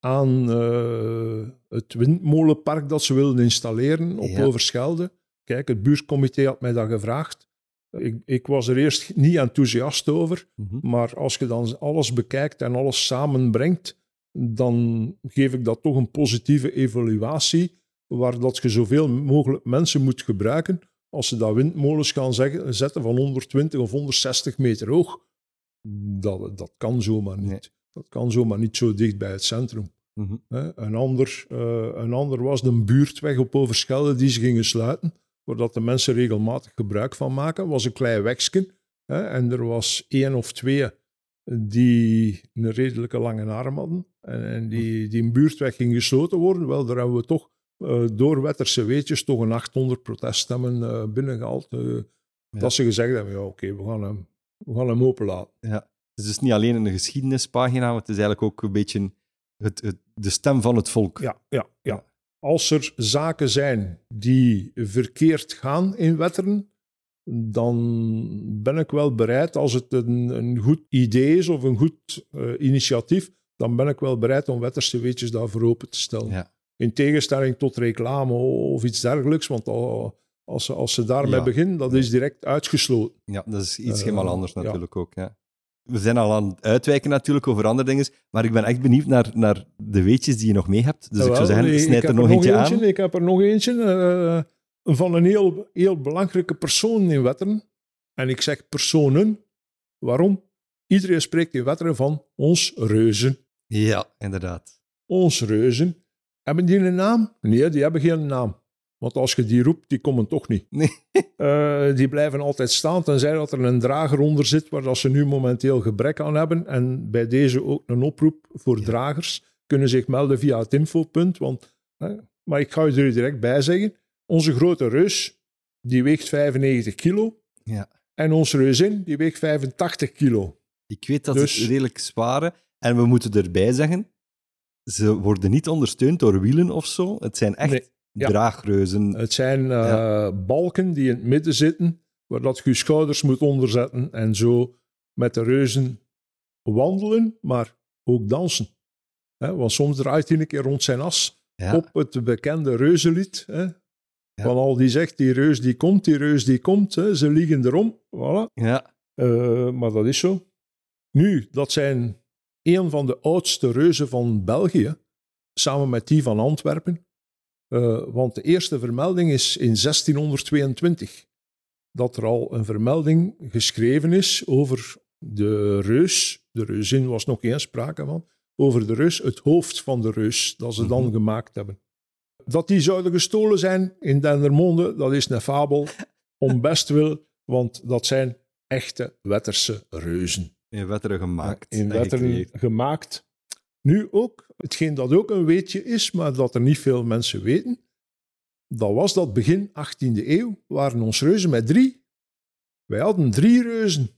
aan eh, het windmolenpark dat ze wilden installeren op Ja. Overschelde. Kijk, het buurtcomité had mij dat gevraagd. Ik, ik was er eerst niet enthousiast over, Mhm. maar als je dan alles bekijkt en alles samenbrengt, dan geef ik dat toch een positieve evaluatie, waar dat je zoveel mogelijk mensen moet gebruiken. Als ze dat windmolens gaan zeggen, zetten van 120 of 160 meter hoog, dat, dat kan zomaar niet. Nee. Dat kan zomaar niet zo dicht bij het centrum. Mhm. Een, ander, eh, een ander was de buurtweg op Overschelde die ze gingen sluiten, waar de mensen regelmatig gebruik van maken. was een klein. Hè. En er was één of twee die een redelijke lange arm hadden. En, en die, die een buurtweg ging gesloten worden. Wel, daar hebben we toch eh, door Wetterse weetjes toch een 800 proteststemmen eh binnengehaald. eh, Dat ze gezegd hebben, ja oké, we, gaan hem, we gaan hem openlaten. Ja. Het is dus niet alleen een geschiedenispagina, maar het is eigenlijk ook een beetje het, het, de stem van het volk. Ja, ja, ja. Als er zaken zijn die verkeerd gaan in Wetteren, dan ben ik wel bereid, als het een, een goed idee is of een goed uh, initiatief, dan ben ik wel bereid om Wetterse weetjes daarvoor open te stellen. Ja. In tegenstelling tot reclame of iets dergelijks, want als ze, als ze daarmee Ja. beginnen, dat is direct uitgesloten. Ja, dat is iets Eh, helemaal anders ja. natuurlijk ook. Ja. We zijn al aan het uitwijken natuurlijk over andere dingen, maar ik ben echt benieuwd naar, naar de weetjes die je nog mee hebt. Dus ik zou zeggen, ik snijd er nog eentje aan. Ik heb er nog eentje eh, van een heel, heel belangrijke persoon in Wetteren. En ik zeg personen. Waarom? Iedereen spreekt in Wetteren van ons reuzen. Ja, inderdaad. Ons reuzen. Hebben die een naam? Nee, die hebben geen naam. Want als je die roept, die komen toch niet. Nee. Eh, die blijven altijd staan, tenzij dat er een drager onder zit, waar dat ze nu momenteel gebrek aan hebben. En bij deze ook een oproep voor Ja. dragers. Kunnen zich melden via het infopunt. Want, hè, maar ik ga je er direct bij zeggen. Onze grote reus, die weegt 95 kilo. Ja. En onze reuzin, die weegt 85 kilo. Ik weet dat Dus- het redelijk zware, en we moeten erbij zeggen, ze worden niet ondersteund door wielen of zo. Het zijn echt Nee, ja. draagreuzen. Het zijn eh, balken die in het midden zitten, waar dat je je schouders moet onderzetten en zo met de reuzen wandelen, maar ook dansen. Hè, want soms draait hij een keer rond zijn as Ja, op het bekende reuzenlied. Hè, Van al die zegt, die reus die komt, die reus die komt, hè, ze liggen erom. Voilà. ja. Eh, maar dat is zo. Nu, dat zijn een van de oudste reuzen van België, samen met die van Antwerpen. Eh, want de eerste vermelding is in 1622. Dat er al een vermelding geschreven is over de reus. De reuzin was nog geen sprake van. Over de reus, het hoofd van de reus, dat ze dan Mhm. gemaakt hebben. Dat die zouden gestolen zijn in Dendermonde, dat is een fabel. Om best wil, want dat zijn echte Wetterse reuzen. In Wetteren gemaakt. In en Wetteren gemaakt. Nu ook, hetgeen dat ook een weetje is, maar dat er niet veel mensen weten. Dat was dat begin 18e eeuw, waren ons reuzen met drie. Wij hadden drie reuzen.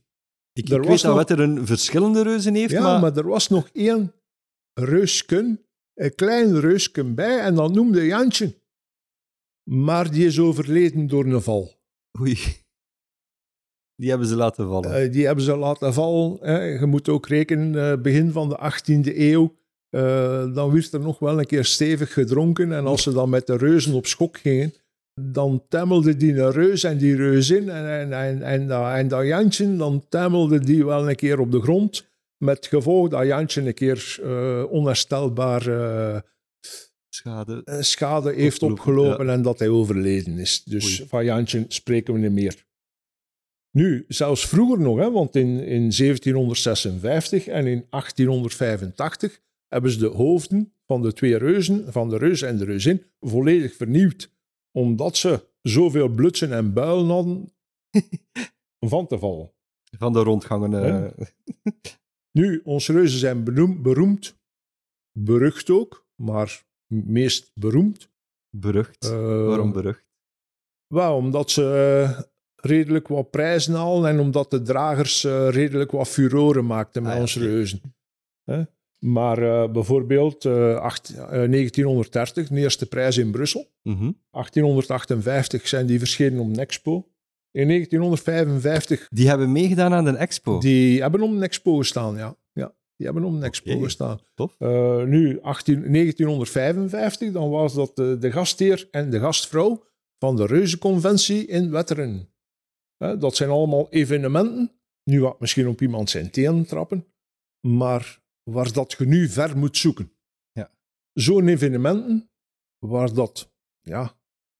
Ik, er ik was weet dat nog- Wetteren verschillende reuzen heeft, Ja, maar... maar... er was nog één reusken, een klein reusken bij, en dat noemde Jantje. Maar die is overleden door een val. Oei. Die hebben ze laten vallen. Eh, die hebben ze laten vallen. Hè. Je moet ook rekenen, eh, begin van de 18e eeuw, eh, dan werd er nog wel een keer stevig gedronken. En als ze dan met de reuzen op schok gingen, dan temmelde die een reus en die reuzin en, en, en, en, dat, en dat Jantje, dan temmelde die wel een keer op de grond. Met gevolg dat Jantje een keer eh, onherstelbaar eh, Schade. schade heeft Opgelopen, en dat hij overleden is. Dus Oei. van Jantje spreken we niet meer. Nu, zelfs vroeger nog, hè, want in, in 1756 en in 1885 hebben ze de hoofden van de twee reuzen, van de reus en de reuzin, volledig vernieuwd. Omdat ze zoveel blutsen en builen hadden van te vallen. Van de rondgangen. Nu, onze reuzen zijn beroemd, berucht ook, maar meest beroemd. berucht. Eh, Waarom berucht? Wel, omdat ze eh, redelijk wat prijzen halen en omdat de dragers eh, redelijk wat furoren maakten met Ah, ja, onze reuzen. Hè? Maar eh, bijvoorbeeld eh, acht- eh, 1930, de eerste prijs in Brussel. Mhm. 1858 zijn die verschenen op een expo. In 1955, Die hebben meegedaan aan de expo. die hebben op een expo gestaan, ja. ja die hebben op een expo gestaan. Tof. Eh, nu, 18, 1955, dan was dat de, de gastheer en de gastvrouw van de Reuzenconventie in Wetteren. Dat zijn allemaal evenementen. Nu wat misschien op iemand zijn tenen trappen, maar waar dat je nu ver moet zoeken. Ja. Zo'n evenementen, waar dat ja,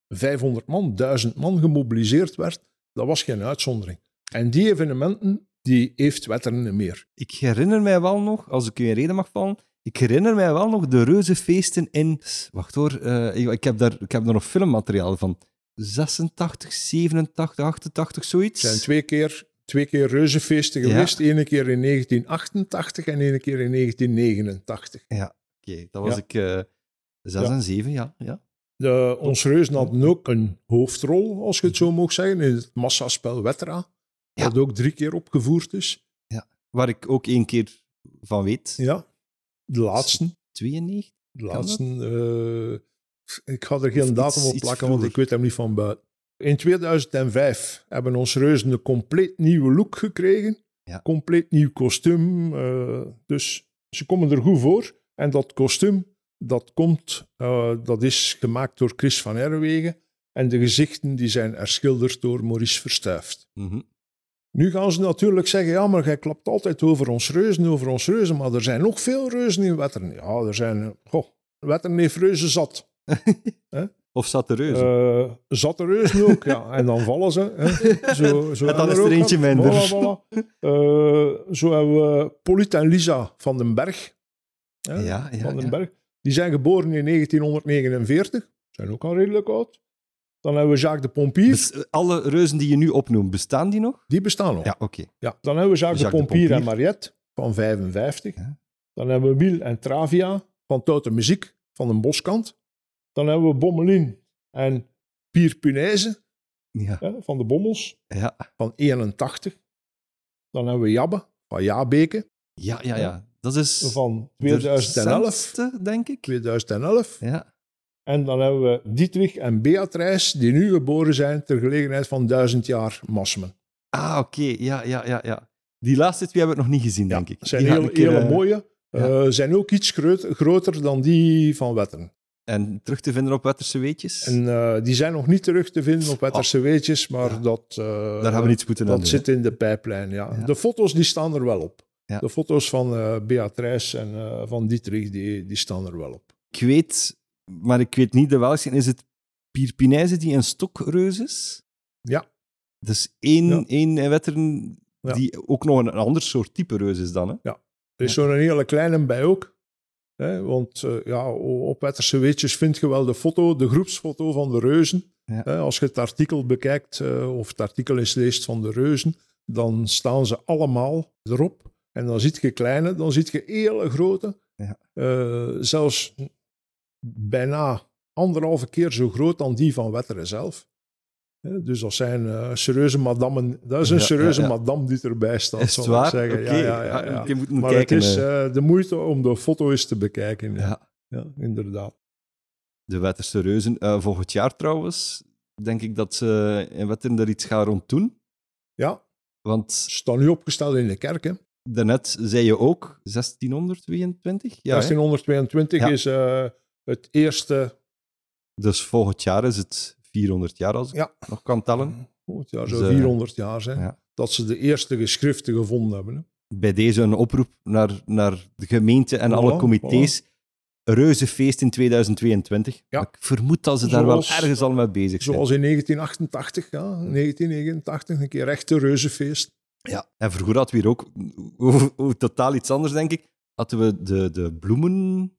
500 man, 1000 man gemobiliseerd werd, dat was geen uitzondering. En die evenementen, die heeft Wetteren meer. Ik herinner mij wel nog, als ik u in reden mag vallen, ik herinner mij wel nog de reuzenfeesten in... Wacht hoor, eh, ik, ik heb daar, ik heb daar nog filmmateriaal van. 86, 87, 88, zoiets. Er zijn twee keer, twee keer reuzenfeesten Ja. geweest. Ene keer in 1988 en ene keer in 1989. Oké, dat was Ja. ik 6 Ja. en 7, ja. ja. De, ons reuzen hadden ook een hoofdrol, als je het zo mag zeggen, in het massaspel Wetra. Ja. Dat ook drie keer opgevoerd is. Waar ik ook één keer van weet. Ja. De laatste. 92? De laatste. eh, ik ga er geen datum op plakken, want ik weet hem niet van buiten. In 2005 hebben ons reuzen een compleet nieuwe look gekregen. Ja. Compleet nieuw kostuum. eh, dus ze komen er goed voor. En dat kostuum, dat, komt, eh, dat is gemaakt door Chris van Herwegen. En de gezichten die zijn herschilderd door Maurice Verstuift. Mhm. Nu gaan ze natuurlijk zeggen, ja, maar jij klapt altijd over ons reuzen, over ons reuzen, maar er zijn nog veel reuzen in Wetteren. Ja, er zijn, eh, goh, Wetteren heeft reuzen zat. Of zat de reuze? Eh zat de reuzen ook, ja. En dan vallen ze. Hè. Zo, zo En dan hebben is er eentje minder. Voilà, voilà. Eh, zo hebben we Polit en Lisa van den Berg. Hè, ja, ja, van den ja. Berg. Die zijn geboren in 1949. Zijn ook al redelijk oud. Dan hebben we Jacques de Pompier. Alle reuzen die je nu opnoemt, bestaan die nog? Die bestaan nog. Ja, oké. Ja, dan hebben we Jacques, Jacques de de Pompier en. Mariette van 55. Ja. Dan hebben we Wiel en Travia van Tote Muziek van de Boskant. Dan hebben we Bommelin en Pier Punaise Ja. hè, van de Bommels Ja. van 81. Dan hebben we Jabbe van Jabeke Ja, ja, ja. Dat is van de 2011. recentste, denk ik. 2011. Ja. En dan hebben we Dietrich en Beatrice, die nu geboren zijn ter gelegenheid van 1000 jaar Masmen. Ah, oké. Ja, ja, ja, ja. Die laatste twee hebben we nog niet gezien, Ja, denk ik. zijn Die heel, keer, hele eh, mooie. ja. Eh, zijn ook iets groot- groter dan die van Wetteren. En terug te vinden op Wetterse Weetjes. En eh, die zijn nog niet terug te vinden op Wetterse Weetjes, maar Oh. Ja. dat, eh, Daar hebben we iets moeten dat doen. zit in de pijplijn. Ja. Ja. De foto's die staan er wel op. Ja. De foto's van eh Beatrice en van Dietrich die, die staan er wel op. Ik weet, maar ik weet niet de welke. Is het Pier Pinijze die een stokreus is? Ja. Dus één, Ja. één Wetteren Ja. die ook nog een, een ander soort type reus is dan. Hè? Er is zo'n hele kleine bij ook. Hè, want eh, ja, op Wetterse Weetjes vind je wel de foto, de groepsfoto van de reuzen. Ja. Hè, als je het artikel bekijkt, eh, of het artikel eens leest van de reuzen, dan staan ze allemaal erop. En dan zie je kleine, dan zie je hele grote. Ja. Eh, zelfs bijna anderhalve keer zo groot dan die van Wetteren zelf. Dus dat zijn eh, serieuze madammen. Dat is een Ja, serieuze ja, ja. madame die erbij staat. Is zal ik zeggen. Ja, ja, ja, moet Maar kijken. het is eh. eh, de moeite om de foto eens te bekijken. Ja, inderdaad. De Wetterse reuzen. Eh, volgend jaar trouwens, denk ik dat ze in Wetteren er iets gaan rond doen. Ja, Want ze staan nu opgesteld in de kerk. Hè. daarnet zei je ook 1622. Ja, hè? 1622 Ja. is het eerste, Dus volgend jaar is het 400 jaar als ik Ja. nog kan tellen. oh, het jaar Dus, eh, 400 jaar zijn, ja. dat ze de eerste geschriften gevonden hebben. Hè. Bij deze een oproep naar, naar de gemeente en Voilà, alle comité's. Reuzenfeest in 2022. Ja. Ik vermoed dat ze daar wel ergens al mee bezig zijn. Zoals in 1988, ja, 1989, een keer echt een reuzenfeest. Ja. En vroeger hadden we hier ook hoe totaal iets anders, denk ik. Hadden we de, de bloemen.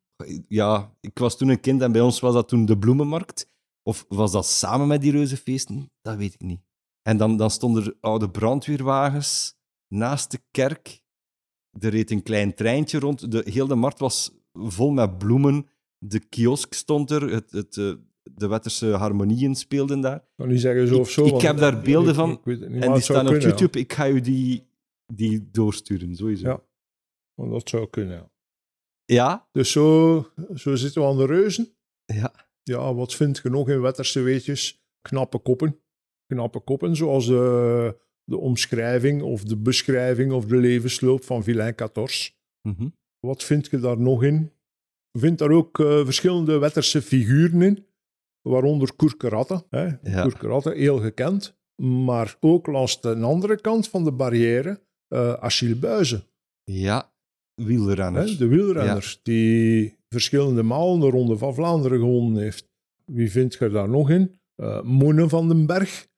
Ja, ik was toen een kind en bij ons was dat toen de bloemenmarkt. Of was dat samen met die reuzenfeesten? Dat weet ik niet. En dan, dan stonden er oude brandweerwagens naast de kerk. Er reed een klein treintje rond. De, heel de markt was vol met bloemen. De kiosk stond er. Het, het, eh, de Wetterse harmonieën speelden daar. Niet zeggen zo of zo. ik heb daar beelden ik- van ik niet, En die staan op ja. YouTube. Ik ga u die, die doorsturen, sowieso. Ja. Want Dat zou kunnen, ja. Ja? Dus zo, zo zitten we aan de reuzen. Ja. Ja, wat vind je nog in Wetterse weetjes? Knappe koppen. Knappe koppen, zoals de, de omschrijving of de beschrijving of de levensloop van Villain 14. Mhm. Wat vind je daar nog in? Je vindt daar ook eh, verschillende Wetterse figuren in, waaronder Koerkeratte. Hè? Ja. Heel gekend. Maar ook langs de andere kant van de barrière, eh Achille Buizen. Ja, wielrenner. Hè, de wielrenner die verschillende malen de Ronde van Vlaanderen gewonnen heeft. Wie vind je daar nog in? Eh Moene van den Berg.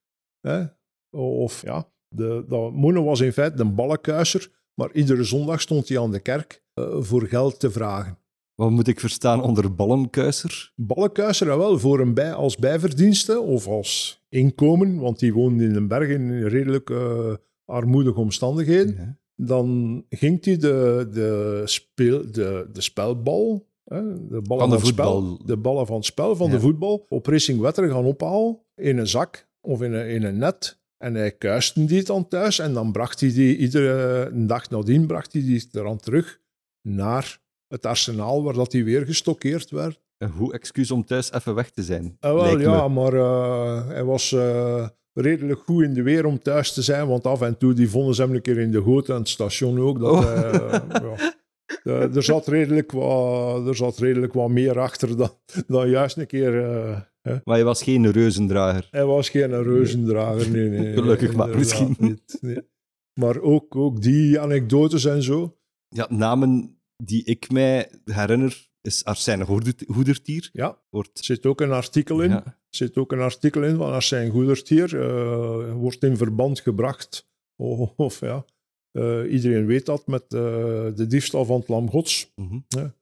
Hè? Of ja, de, dat, Moene was in feite een ballenkuiser, maar iedere zondag stond hij aan de kerk eh, voor geld te vragen. Wat moet ik verstaan onder ballenkuiser? Ballenkuiser, wel, voor een bij, als bijverdienste of als inkomen, want die woonde in den berg in redelijk eh, armoedige omstandigheden. Ja. Dan ging hij de, de, speel, de, de spelbal, hè, de, ballen Van van de het spel, voetbal. de ballen van het spel, van Ja. de voetbal, op Racing Wetter gaan ophalen in een zak of in een, in een net. En hij kuiste die dan thuis en dan bracht hij die iedere dag nadien bracht hij die er dan terug naar het arsenaal waar dat hij weer gestockeerd werd. Een goed excuus om thuis even weg te zijn. Ah, wel, ja, me. maar eh, hij was eh, redelijk goed in de weer om thuis te zijn, want af en toe die vonden ze hem een keer in de goot en het station ook. Dat, Oh. eh, ja. Eh, er, zat redelijk wat, er zat redelijk wat meer achter dan, dan juist een keer... eh, hè. Maar je was geen reuzendrager. Hij was geen reuzendrager, nee. nee Gelukkig maar, misschien. Niet, nee. Maar ook, ook die anekdotes en zo. Ja, namen die ik mij herinner is Arsène Goeder- Goedertier. Ja, er Wordt, zit ook een artikel in. ja, zit ook een artikel in van Arsène Goedertier. eh wordt in verband gebracht. Of, of ja, eh, iedereen weet dat met eh, de diefstal van het Lam Gods. mhm.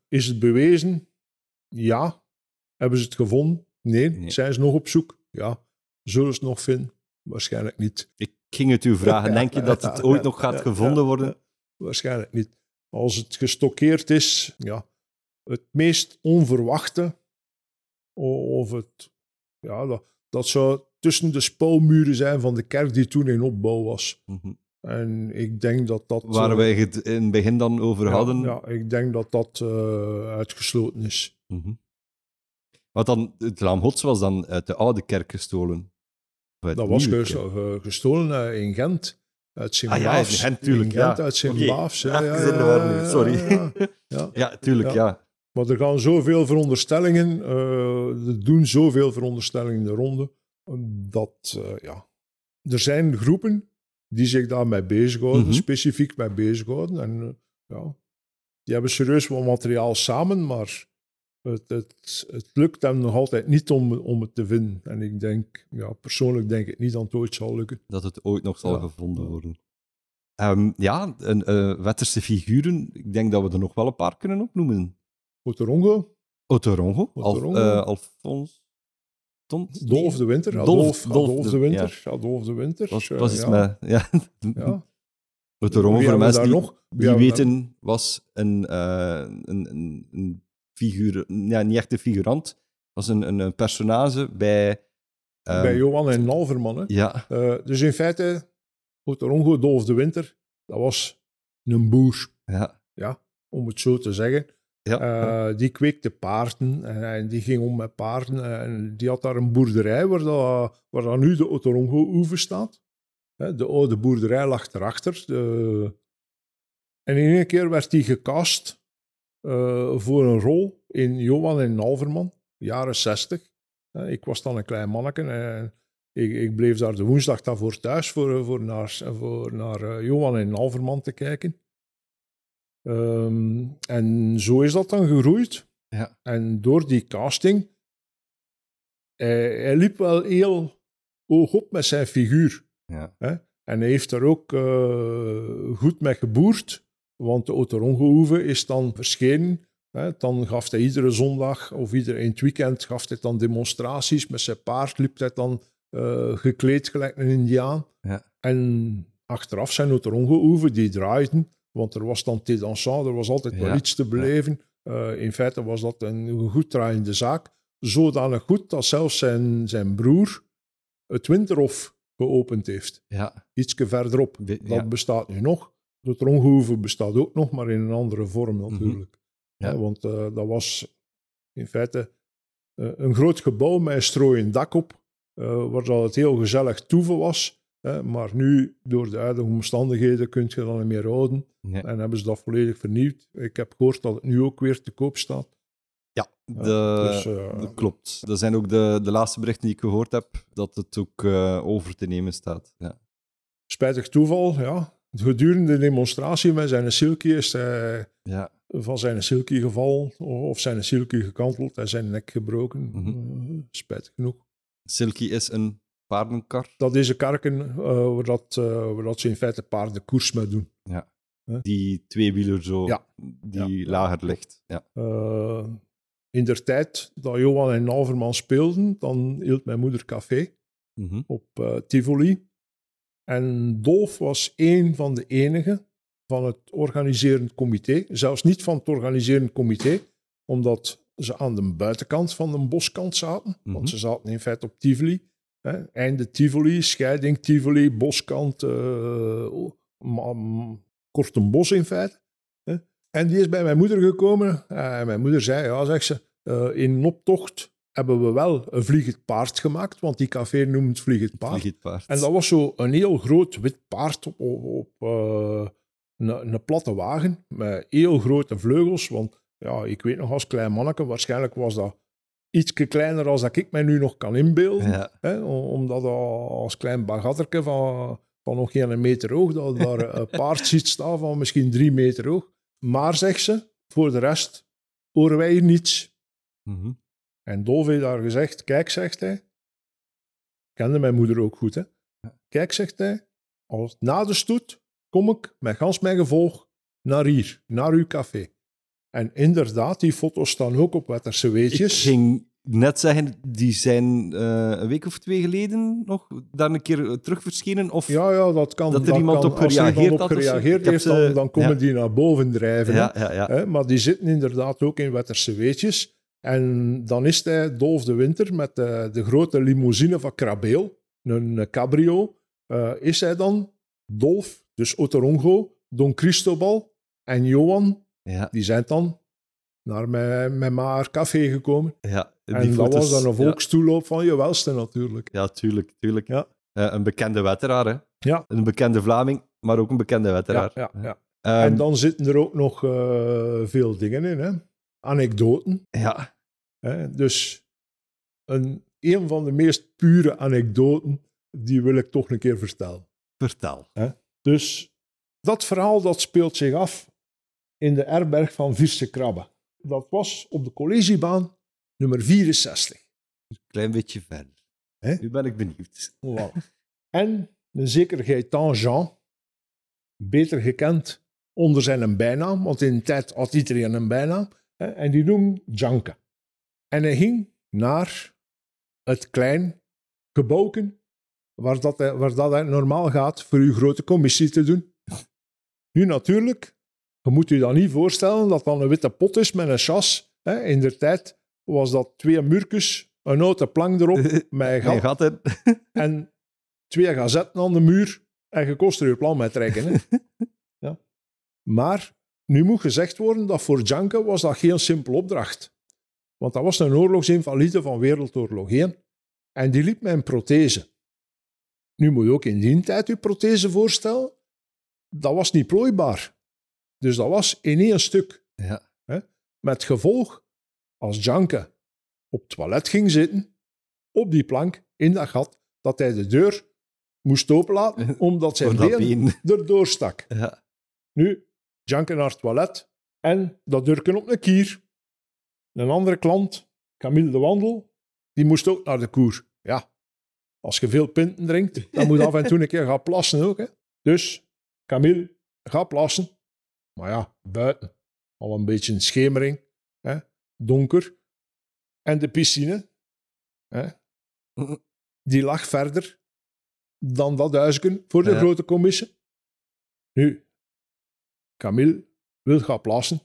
Is het bewezen? Ja. Hebben ze het gevonden? Nee. Nee. Zijn ze nog op zoek? Ja. Zullen ze het nog vinden? Waarschijnlijk niet. Ik ging het u vragen. Denk je dat het ooit nog gaat gevonden worden? Waarschijnlijk niet. Als het gestockeerd is, ja, het meest onverwachte, of het, ja, dat, dat zou tussen de spouwmuren zijn van de kerk die toen in opbouw was. Mhm. En ik denk dat dat... Waar eh, wij het in het begin dan over ja, hadden. Ja, ik denk dat dat eh, uitgesloten is. Mhm. Want dan, het Lam Gods was dan uit de oude kerk gestolen. Dat was kerk. eh, gestolen in Gent. Uit sint Ah ja, in Gent, tuurlijk, In Gent, ja. uit sint Baafs. Ja, ja, ja, sorry. Ja, tuurlijk, Ja. Maar er gaan zoveel veronderstellingen, eh, er doen zoveel veronderstellingen de ronde, dat, eh, ja. Er zijn groepen die zich daarmee bezighouden, Mhm. specifiek mee bezighouden. En eh, ja, die hebben serieus wat materiaal samen, maar het, het, het lukt hem nog altijd niet om, om het te vinden. En ik denk, ja, persoonlijk denk ik niet dat het ooit zal lukken. Dat het ooit nog zal Ja. gevonden worden. Ehm, ja, een, eh, Wetterse figuren. Ik denk dat we er nog wel een paar kunnen opnoemen. Oterongo, Otorongo, Al, Otorongo. eh, Alfons. Tont? Dolf de Winter, Dolf- Adolf, Dolf Adolf de- de Winter, Adolf de Winter. Was, eh, was iets ja. met... Ja. Ja. Otorongo, voor mensen die, nog? Die weten, was een, eh, een, een, een figuur... Ja, niet echt een figurant. was een, een, een personage bij... ehm, bij Johan en Nalverman. Hè. Ja, Eh, dus in feite, Oterongo, Dolf de Winter, dat was een boer, ja, om het zo te zeggen. Ja. Eh, die kweekte paarden en, en die ging om met paarden. En die had daar een boerderij waar, dat, waar nu de Oterongo-oever staat. De oude boerderij lag erachter. De... En in één keer werd hij gecast eh, voor een rol in Johan en Nalverman, jaren 60. Eh, ik was dan een klein manneke en ik, ik bleef daar de woensdag daarvoor thuis voor, voor naar, voor naar eh, Johan en Nalverman te kijken. Ehm, en zo is dat dan gegroeid. Ja. En door die casting, hij, hij liep wel heel hoog op met zijn figuur. ja. En hij heeft er ook eh, goed mee geboerd, want de Oterongo-hoeve is dan verschenen. Hè. Dan gaf hij iedere zondag of ieder in het weekend gaf hij dan demonstraties. Met zijn paard liep hij dan eh, gekleed gelijk een indiaan. Ja. En achteraf zijn Oterongo-hoeve, die draaiden, want er was dan dansant, er was altijd wel Ja. iets te beleven. Eh, in feite was dat een goed draaiende zaak. Zodanig goed dat zelfs zijn, zijn broer het Winterhof geopend heeft ja. ietsje verderop. Dat ja. bestaat nu nog. De Trongehoeve bestaat ook nog, maar in een andere vorm natuurlijk. Mhm. Ja. Hè, want eh, dat was in feite eh, een groot gebouw met een strooiend dak op, eh, waar dat het heel gezellig toeven was. Hè, maar nu, door de huidige omstandigheden, kun je dat niet meer houden. Ja. En hebben ze dat volledig vernieuwd. Ik heb gehoord dat het nu ook weer te koop staat. Ja, Ja, de, dus, eh, dat klopt. Dat zijn ook de, de laatste berichten die ik gehoord heb, dat het ook eh, over te nemen staat. Ja. Spijtig toeval, ja. Gedurende de demonstratie met zijn silky is hij Ja. van zijn silky gevallen of zijn silky gekanteld en zijn nek gebroken. Mhm. Eh, spijtig genoeg. Silky is een paardenkar Dat deze karken eh, waar, dat, eh, waar dat ze in feite paardenkoers mee doen. die tweewieler zo, Ja. die Ja. lager ligt. Ja. Eh, in der tijd dat Johan en Alverman speelden, dan hield mijn moeder café Mhm. op Tivoli. En Dolf was één van de enigen van het organiserend comité. Zelfs niet van het organiserend comité, omdat ze aan de buitenkant van de boskant zaten. Mhm. Want ze zaten in feite op Tivoli. Hè. Einde Tivoli, scheiding Tivoli, boskant, eh ma- m- kort een bos in feite. Hè. En die is bij mijn moeder gekomen. En mijn moeder zei, ja, zegt ze, Eh, in een optocht hebben we wel een vliegend paard gemaakt, want die café noemt vliegend paard. Vlieg het paard. En dat was zo een heel groot wit paard op, op, op, eh, een, een platte wagen met heel grote vleugels. Want ja, ik weet nog als klein manneke, waarschijnlijk was dat iets kleiner dan dat ik mij nu nog kan inbeelden. Ja. Hè, omdat al als klein bagatterke van, van nog geen meter hoog, dat daar een paard ziet staan van misschien drie meter hoog. Maar, zegt ze, voor de rest horen wij hier niets. Mhm. En Dolf heeft daar gezegd, kijk, zegt hij, kende mijn moeder ook goed, hè. Kijk, zegt hij, als na de stoet kom ik met gans mijn gevolg naar hier, naar uw café. En inderdaad, die foto's staan ook op Wetterse Ik Weetjes. ging net zeggen, die zijn eh, een week of twee geleden nog daar een keer eh, terug verschenen. Of Ja, ja, dat kan. Dat er iemand kan, op als er gereageerd iemand op gereageerd Ik heeft, ze- dan, dan komen ja. die naar boven drijven. ja, ja. Hè, maar die zitten inderdaad ook in Wetterse Weetjes. En dan is hij Dolf de Winter met de, de grote limousine van Krabeel, een eh, cabrio. eh, is hij dan Dolf, dus Otorongo, Don Cristobal en Johan, ja, die zijn dan naar mijn, mijn maar café gekomen. ja. Die en dat was dan een volkstoeloop van je welste natuurlijk. Ja, tuurlijk, tuurlijk. Ja. Eh, een bekende wetteraar, hè. Ja. Een bekende Vlaming, maar ook een bekende wetteraar. ja, ja. Ehm, en dan zitten er ook nog eh, veel dingen in. Hè? Anekdoten. ja. Hè? Dus een, een van de meest pure anekdoten, die wil ik toch een keer vertellen. vertel. Dus dat verhaal dat speelt zich af in de erberg van Vierse Krabbe. Dat was op de collegiebaan nummer 64. Klein beetje verder. Nu ben ik benieuwd. Voilà. en een zeker Gaëtan Jean, beter gekend onder zijn bijnaam, want in de tijd had iedereen een bijnaam, hè, en die noemde Janke. En hij ging naar het klein gebouwken waar dat, hij, waar dat hij normaal gaat voor uw grote commissie te doen. Nu natuurlijk, je moet u dan niet voorstellen dat dan een witte pot is met een chas. Hè. In de tijd was dat twee murkes, een houten plank erop, met een gat en twee gazetten aan de muur en je kost er je plan met trekken. Hè? ja. Maar nu moet gezegd worden dat voor Janke was dat geen simpele opdracht. Want dat was een oorlogsinvalide van Wereldoorlog 1 en die liep met een prothese. Nu moet je ook in die tijd je prothese voorstellen. Dat was niet plooibaar. Dus dat was in één stuk. Ja. Met gevolg, als Janke op het toilet ging zitten, op die plank, in dat gat, dat hij de deur moest openlaten, omdat zijn been been. erdoor stak. Ja. Nu, Janke naar het toilet en dat durken op een kier. Een andere klant, Camille de Wandel, die moest ook naar de koer. Ja, als je veel pinten drinkt, dan moet je af en toe een keer gaan plassen ook. Hè. Dus, Camille, ga plassen. Maar ja, buiten. Al een beetje een schemering. Hè. Donker. En de piscine, hè, die lag verder dan dat huisje voor de Ja. grote commissie. Nu, Camille wil gaan plassen.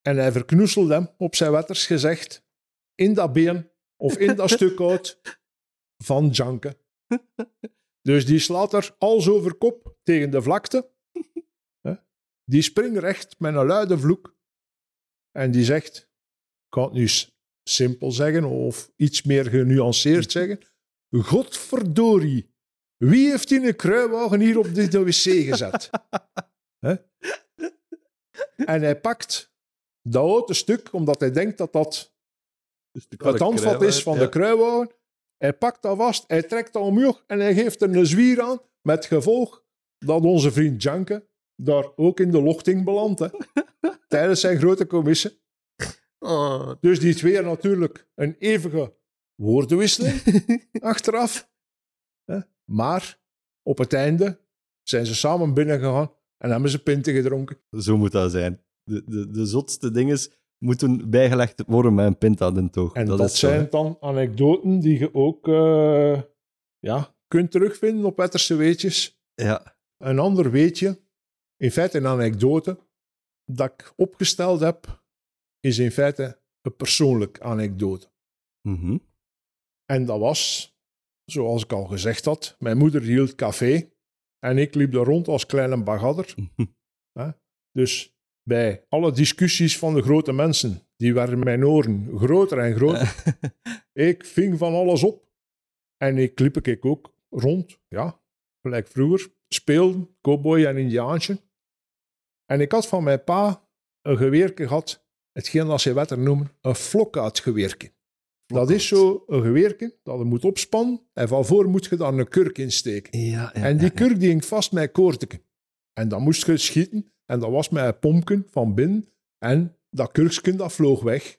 En hij verknoezelde hem op zijn wetters gezegd in dat been of in dat stuk hout van Janke. Dus die slaat er als over kop tegen de vlakte. Die springt recht met een luide vloek. En die zegt, ik kan het nu simpel zeggen of iets meer genuanceerd zeggen. Godverdorie, wie heeft die een kruiwagen hier op dit wc gezet? En hij pakt dat houten stuk, omdat hij denkt dat dat Dus het handvat is van de kruiwagen. Hij pakt dat vast, hij trekt dat omhoog en hij geeft er een zwier aan, met gevolg dat onze vriend Janke daar ook in de lochting belandt. Hè, tijdens zijn grote commissie. Oh, Dus die twee natuurlijk een eeuwige woordenwisseling achteraf. Hè. Maar op het einde zijn ze samen binnengegaan en hebben ze pinten gedronken. Zo moet dat zijn. De, de, de zotste dingen moeten bijgelegd worden met een pint aan de toog. En dat, zijn dan anekdoten die je ook eh, ja, kunt terugvinden op Wetterse Weetjes. Ja. Een ander weetje, in feite een anekdote, dat ik opgesteld heb, is in feite een persoonlijk anekdote. Mhm. En dat was, zoals ik al gezegd had, mijn moeder hield café en ik liep er rond als kleine bagadder. Dus bij alle discussies van de grote mensen die werden mijn oren groter en groter. ik ving van alles op. En ik liep ik ook rond, ja, gelijk vroeger. Speelden, cowboy en indiaantje. En ik had van mijn pa een geweerke gehad, hetgeen dat ze wetter noemen, een flokkaatgeweerke. Dat is zo een geweerke dat je moet opspannen en van voor moet je dan een kurk insteken. Ja, ja, en die ja, kurk die hing vast met koorteken. En dan moest je schieten en dat was met een pompje van binnen en dat kurkje dat vloog weg.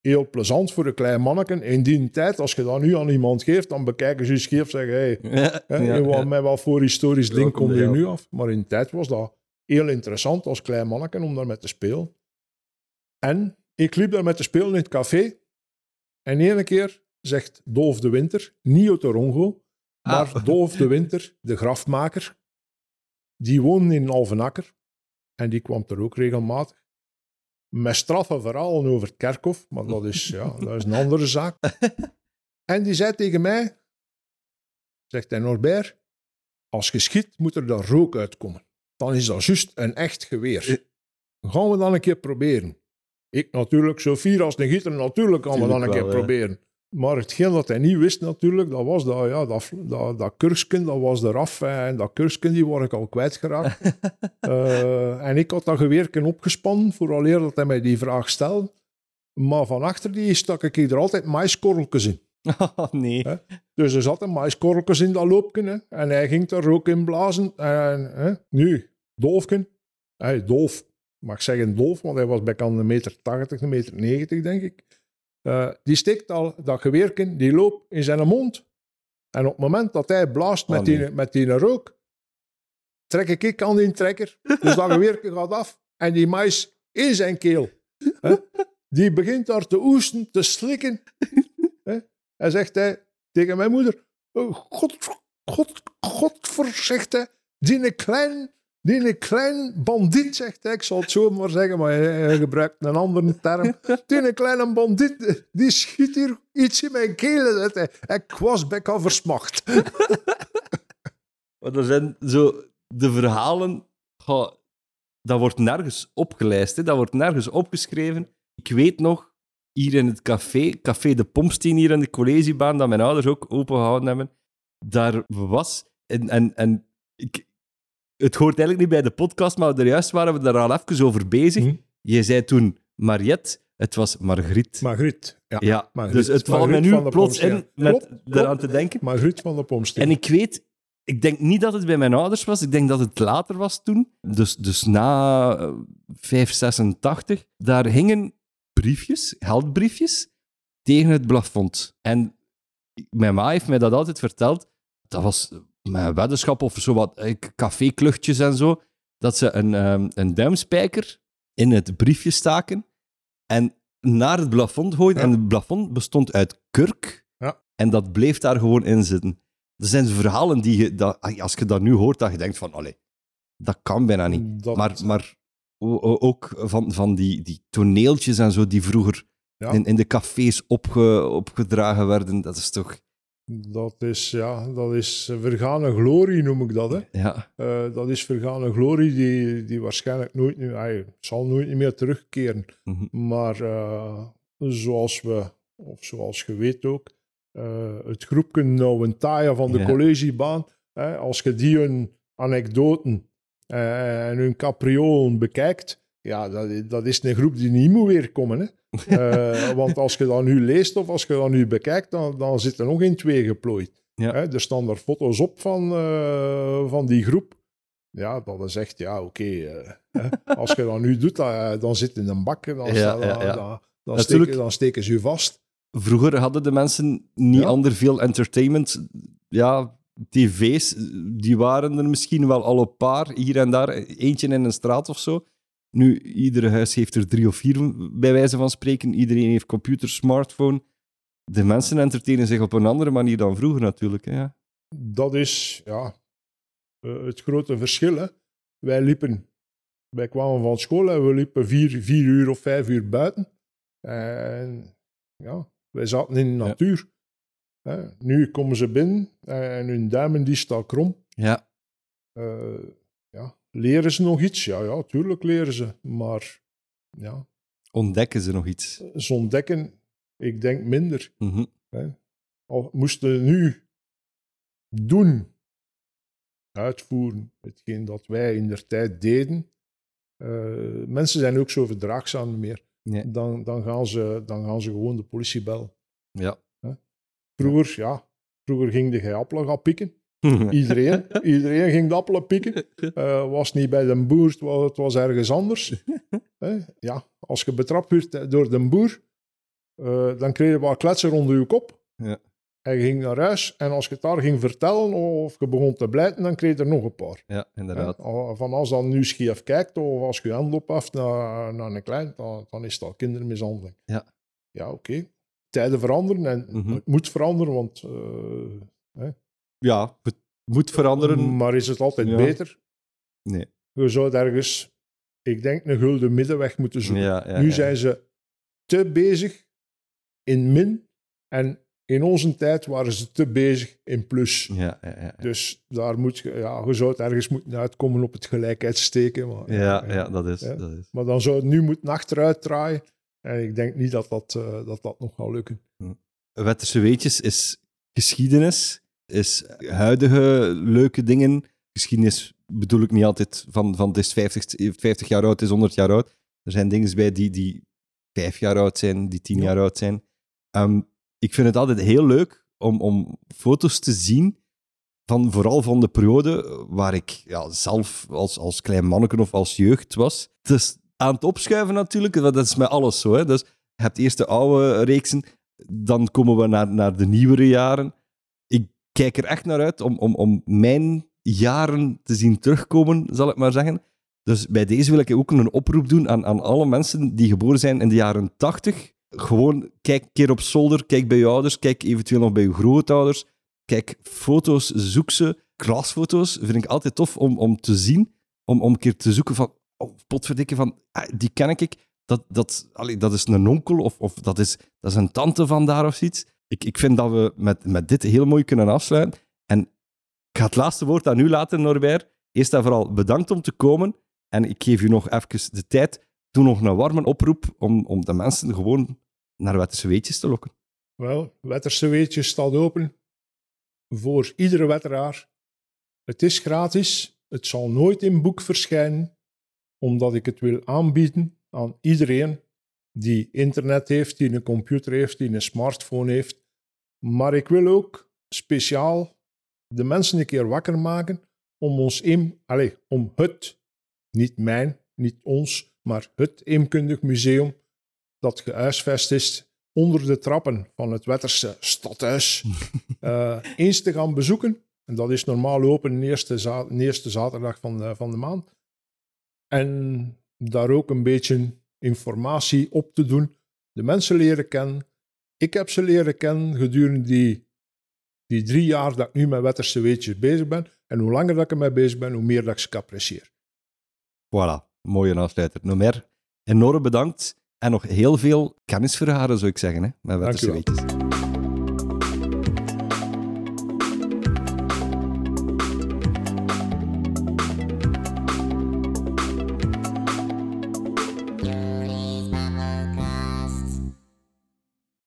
Heel plezant voor een klein manneken. In die tijd, als je dat nu aan iemand geeft, dan bekijken ze je scheef en zeggen hey, Hè, wat- ja. Met wat voor historisch ding kom je nu af? Maar in de tijd was dat heel interessant als klein manneken om daarmee te spelen. En ik liep daar met te spelen in het café. En ene keer zegt Dolf de Winter, niet uit maar Ah. Dolf de Winter, de grafmaker, die woonde in Alvenakker. En die kwam er ook regelmatig. Met straffe verhalen over het kerkhof, maar dat is, ja, dat is een andere zaak. En die zei tegen mij, zegt hij Norbert, als je schiet moet er daar rook uitkomen. Dan is dat juist een echt geweer. Gaan we dan een keer proberen. Ik natuurlijk, zo fier als een gieter, natuurlijk gaan we dan een keer wel, ja. proberen. Maar hetgeen dat hij niet wist natuurlijk, dat was dat, ja, dat, dat, dat dat was eraf. En dat kurksken, die word ik al kwijtgeraakt. Eh, en ik had dat geweerken opgespannen, vooraleer dat hij mij die vraag stelde. Maar van achter die stak ik er altijd maiskorreltjes in. Oh, nee. Hè? Dus er zaten maiskorreltjes in dat loopje. En hij ging daar ook in blazen. En hè? nu, Dolfken. Hey, Dolf, mag ik zeggen Dolf, want hij was bij kan een meter 80, een meter 90, denk ik. Eh, die steekt al dat geweerken, die loopt in zijn mond. En op het moment dat hij blaast met, Oh, nee. die, met die rook, trek ik ik aan die trekker. Dus dat geweerken gaat af. En die mais in zijn keel. Hè? Die begint daar te oesten, te slikken. Hè? En zegt hij tegen mijn moeder: "Oh, God, God, God, zegt hij, die klein, die klein bandiet, zegt hij. Ik zal het zo maar zeggen, maar hij, gebruikt een andere term. Die kleine bandiet, die schiet hier iets in mijn keel. zegt hij. Ik was bijna versmacht. Maar er zijn zo de verhalen. goh, dat wordt nergens opgelijst, hè. dat wordt nergens opgeschreven. Ik weet nog, hier in het café, Café de Pompsteen, hier in de collegebaan, dat mijn ouders ook opengehouden hebben, daar was. En, en, en ik, het hoort eigenlijk niet bij de podcast, maar er juist waren we daar al even over bezig. Hm. Je zei toen Mariette, het was Margriet. Margriet. Ja. ja, Margriet. dus het valt mij Margriet nu plots in met eraan te denken. Margriet van de Pomsteen. En ik weet, ik denk niet dat het bij mijn ouders was, ik denk dat het later was toen. Dus, dus na eh, 586, daar hingen briefjes, geldbriefjes, tegen het plafond. En mijn ma heeft mij dat altijd verteld. Dat was mijn weddenschap of zo wat eh, cafékluchtjes en zo. Dat ze een, ehm, een duimspijker in het briefje staken en naar het plafond gooiden. Ja. En het plafond bestond uit kurk. Ja. En dat bleef daar gewoon in zitten. Er zijn verhalen die je, dat, als je dat nu hoort, dat je denkt van, allee, dat kan bijna niet. Dat- Maar, maar ook van, van die, die toneeltjes en zo die vroeger Ja. in, in de cafés opge, opgedragen werden, dat is toch... Dat is, ja, dat is vergane glorie, noem ik dat. Hè. Ja, Eh, dat is vergane glorie die, die waarschijnlijk nooit, nu- hij zal nooit meer terugkeren. Mhm. Maar eh, zoals we, of zoals je weet ook, eh, het groepje Nou Taya van de Ja. collegebaan, hè, als je die hun anekdoten eh, en hun capriolen bekijkt, ja, dat, dat is een groep die niet moet weerkomen. Hè. Eh, want als je dat nu leest of als je dat nu bekijkt, dan, dan zit er nog in twee geplooid. Ja. Hè, er staan er foto's op van, eh, van die groep. Ja, dat is echt, ja, oké. als je dat nu doet, dan, zit in een bak, dan, Ja, ja, dan, steken, dan steken ze je vast. Vroeger hadden de mensen niet ander veel entertainment. Ja, tv's, die waren er misschien wel al een paar, hier en daar, eentje in een straat of zo. Nu, ieder huis heeft er drie of vier, bij wijze van spreken. Iedereen heeft computer, smartphone. De mensen entertainen zich op een andere manier dan vroeger natuurlijk. Hè, ja. Dat is ja, eh, het grote verschil. Hè. Wij liepen, wij kwamen van school en we liepen vier, vier uur of vijf uur buiten. En ja, wij zaten in de Ja. Hè. Nu komen ze binnen en hun duimen die staan krom. ja. Eh, ja, leren ze nog iets? Ja, ja, tuurlijk leren ze. Maar ja, Ontdekken ze nog iets? Ze ontdekken, ik denk minder. Mhm. Al moesten nu doen, uitvoeren, hetgeen dat wij in der tijd deden. Uh, mensen zijn ook zo verdraagzaam meer. Nee. Dan, dan, gaan ze, dan gaan ze gewoon de politie bellen. Ja. Vroeger, ja, vroeger ging de appelen gaan pikken. Iedereen, iedereen ging de appelen pikken. Uh, was niet bij de boer, het was, het was ergens anders. ja, als je betrapt werd door de boer, uh, dan kreeg je wat kletsen onder je kop. Ja. En je ging naar huis en als je het daar ging vertellen of je begon te blijten, dan kreeg je er nog een paar. Ja, inderdaad. En van als dan nu scheef kijkt of als je hand opheft naar, naar een klein, dan, dan is dat kindermishandeling. Ja. Ja, oké. Tijden veranderen en Mhm. het moet veranderen, want... eh, Ja, het moet veranderen. maar is het altijd Ja. beter? Nee. Je zou ergens, ik denk, een gulden middenweg moeten zoeken. Ja, ja, nu zijn ze te bezig in min en in onze tijd waren ze te bezig in plus. Ja, ja, ja. Dus daar moet je, ja, je zou het ergens moeten uitkomen op het gelijkheidsteken. Maar, Ja, ja, dat is. Ja. Dat is. maar dan zou het nu moeten achteruit draaien. En ik denk niet dat dat, eh, dat, dat nog gaat lukken. Wetterse Weetjes is geschiedenis, is huidige leuke dingen. Geschiedenis bedoel ik niet altijd van, van het is 50, 50 jaar oud, het is 100 jaar oud. Er zijn dingen bij die, die 5 jaar oud zijn, die 10 Ja. jaar oud zijn. Ehm, ik vind het altijd heel leuk om, om foto's te zien van vooral van de periode waar ik ja, zelf als, als klein manneken of als jeugd was. Het is aan het opschuiven natuurlijk, dat is met alles zo. Hè. Dus je hebt eerst de oude reeksen, dan komen we naar, naar de nieuwere jaren. Ik kijk er echt naar uit om, om, om mijn jaren te zien terugkomen, zal ik maar zeggen. Dus bij deze wil ik ook een oproep doen aan, aan alle mensen die geboren zijn in de jaren 80. Gewoon kijk een keer op zolder, kijk bij je ouders, kijk eventueel nog bij je grootouders. Kijk foto's, zoek ze. Klasfoto's vind ik altijd tof om, om te zien, om, om een keer te zoeken van, potverdikke, van, ah, die ken ik. Dat, dat, allee, dat is een onkel of, of dat, is, dat is een tante van daar of zoiets. Ik, ik vind dat we met, met dit heel mooi kunnen afsluiten. En ik ga het laatste woord aan u laten, Norbert. Eerst en vooral bedankt om te komen. En ik geef u nog even de tijd. Doe nog een warme oproep om, om de mensen gewoon naar Wetterse Weetjes te lokken. Wel, Wetterse Weetje staat open voor iedere wetteraar. Het is gratis. Het zal nooit in boek verschijnen, omdat ik het wil aanbieden aan iedereen die internet heeft, die een computer heeft, die een smartphone heeft. Maar ik wil ook speciaal de mensen een keer wakker maken om ons in, allez, om het, niet mijn, niet ons, maar het Eemkundig Museum dat gehuisvest is onder de trappen van het Wetterse stadhuis, eh, eens te gaan bezoeken. En dat is normaal open de eerste, za- eerste zaterdag van de, van de maand. En daar ook een beetje informatie op te doen. De mensen leren kennen. Ik heb ze leren kennen gedurende die, die drie jaar dat ik nu met Wetterse weetjes bezig ben. En hoe langer dat ik ermee bezig ben, hoe meer dat ik ze apprecieer. Voilà, mooie afsluiter. Nomer, enorm bedankt. En nog heel veel kennis vergaren, zou ik zeggen, hè, met Wetterse Weetjes.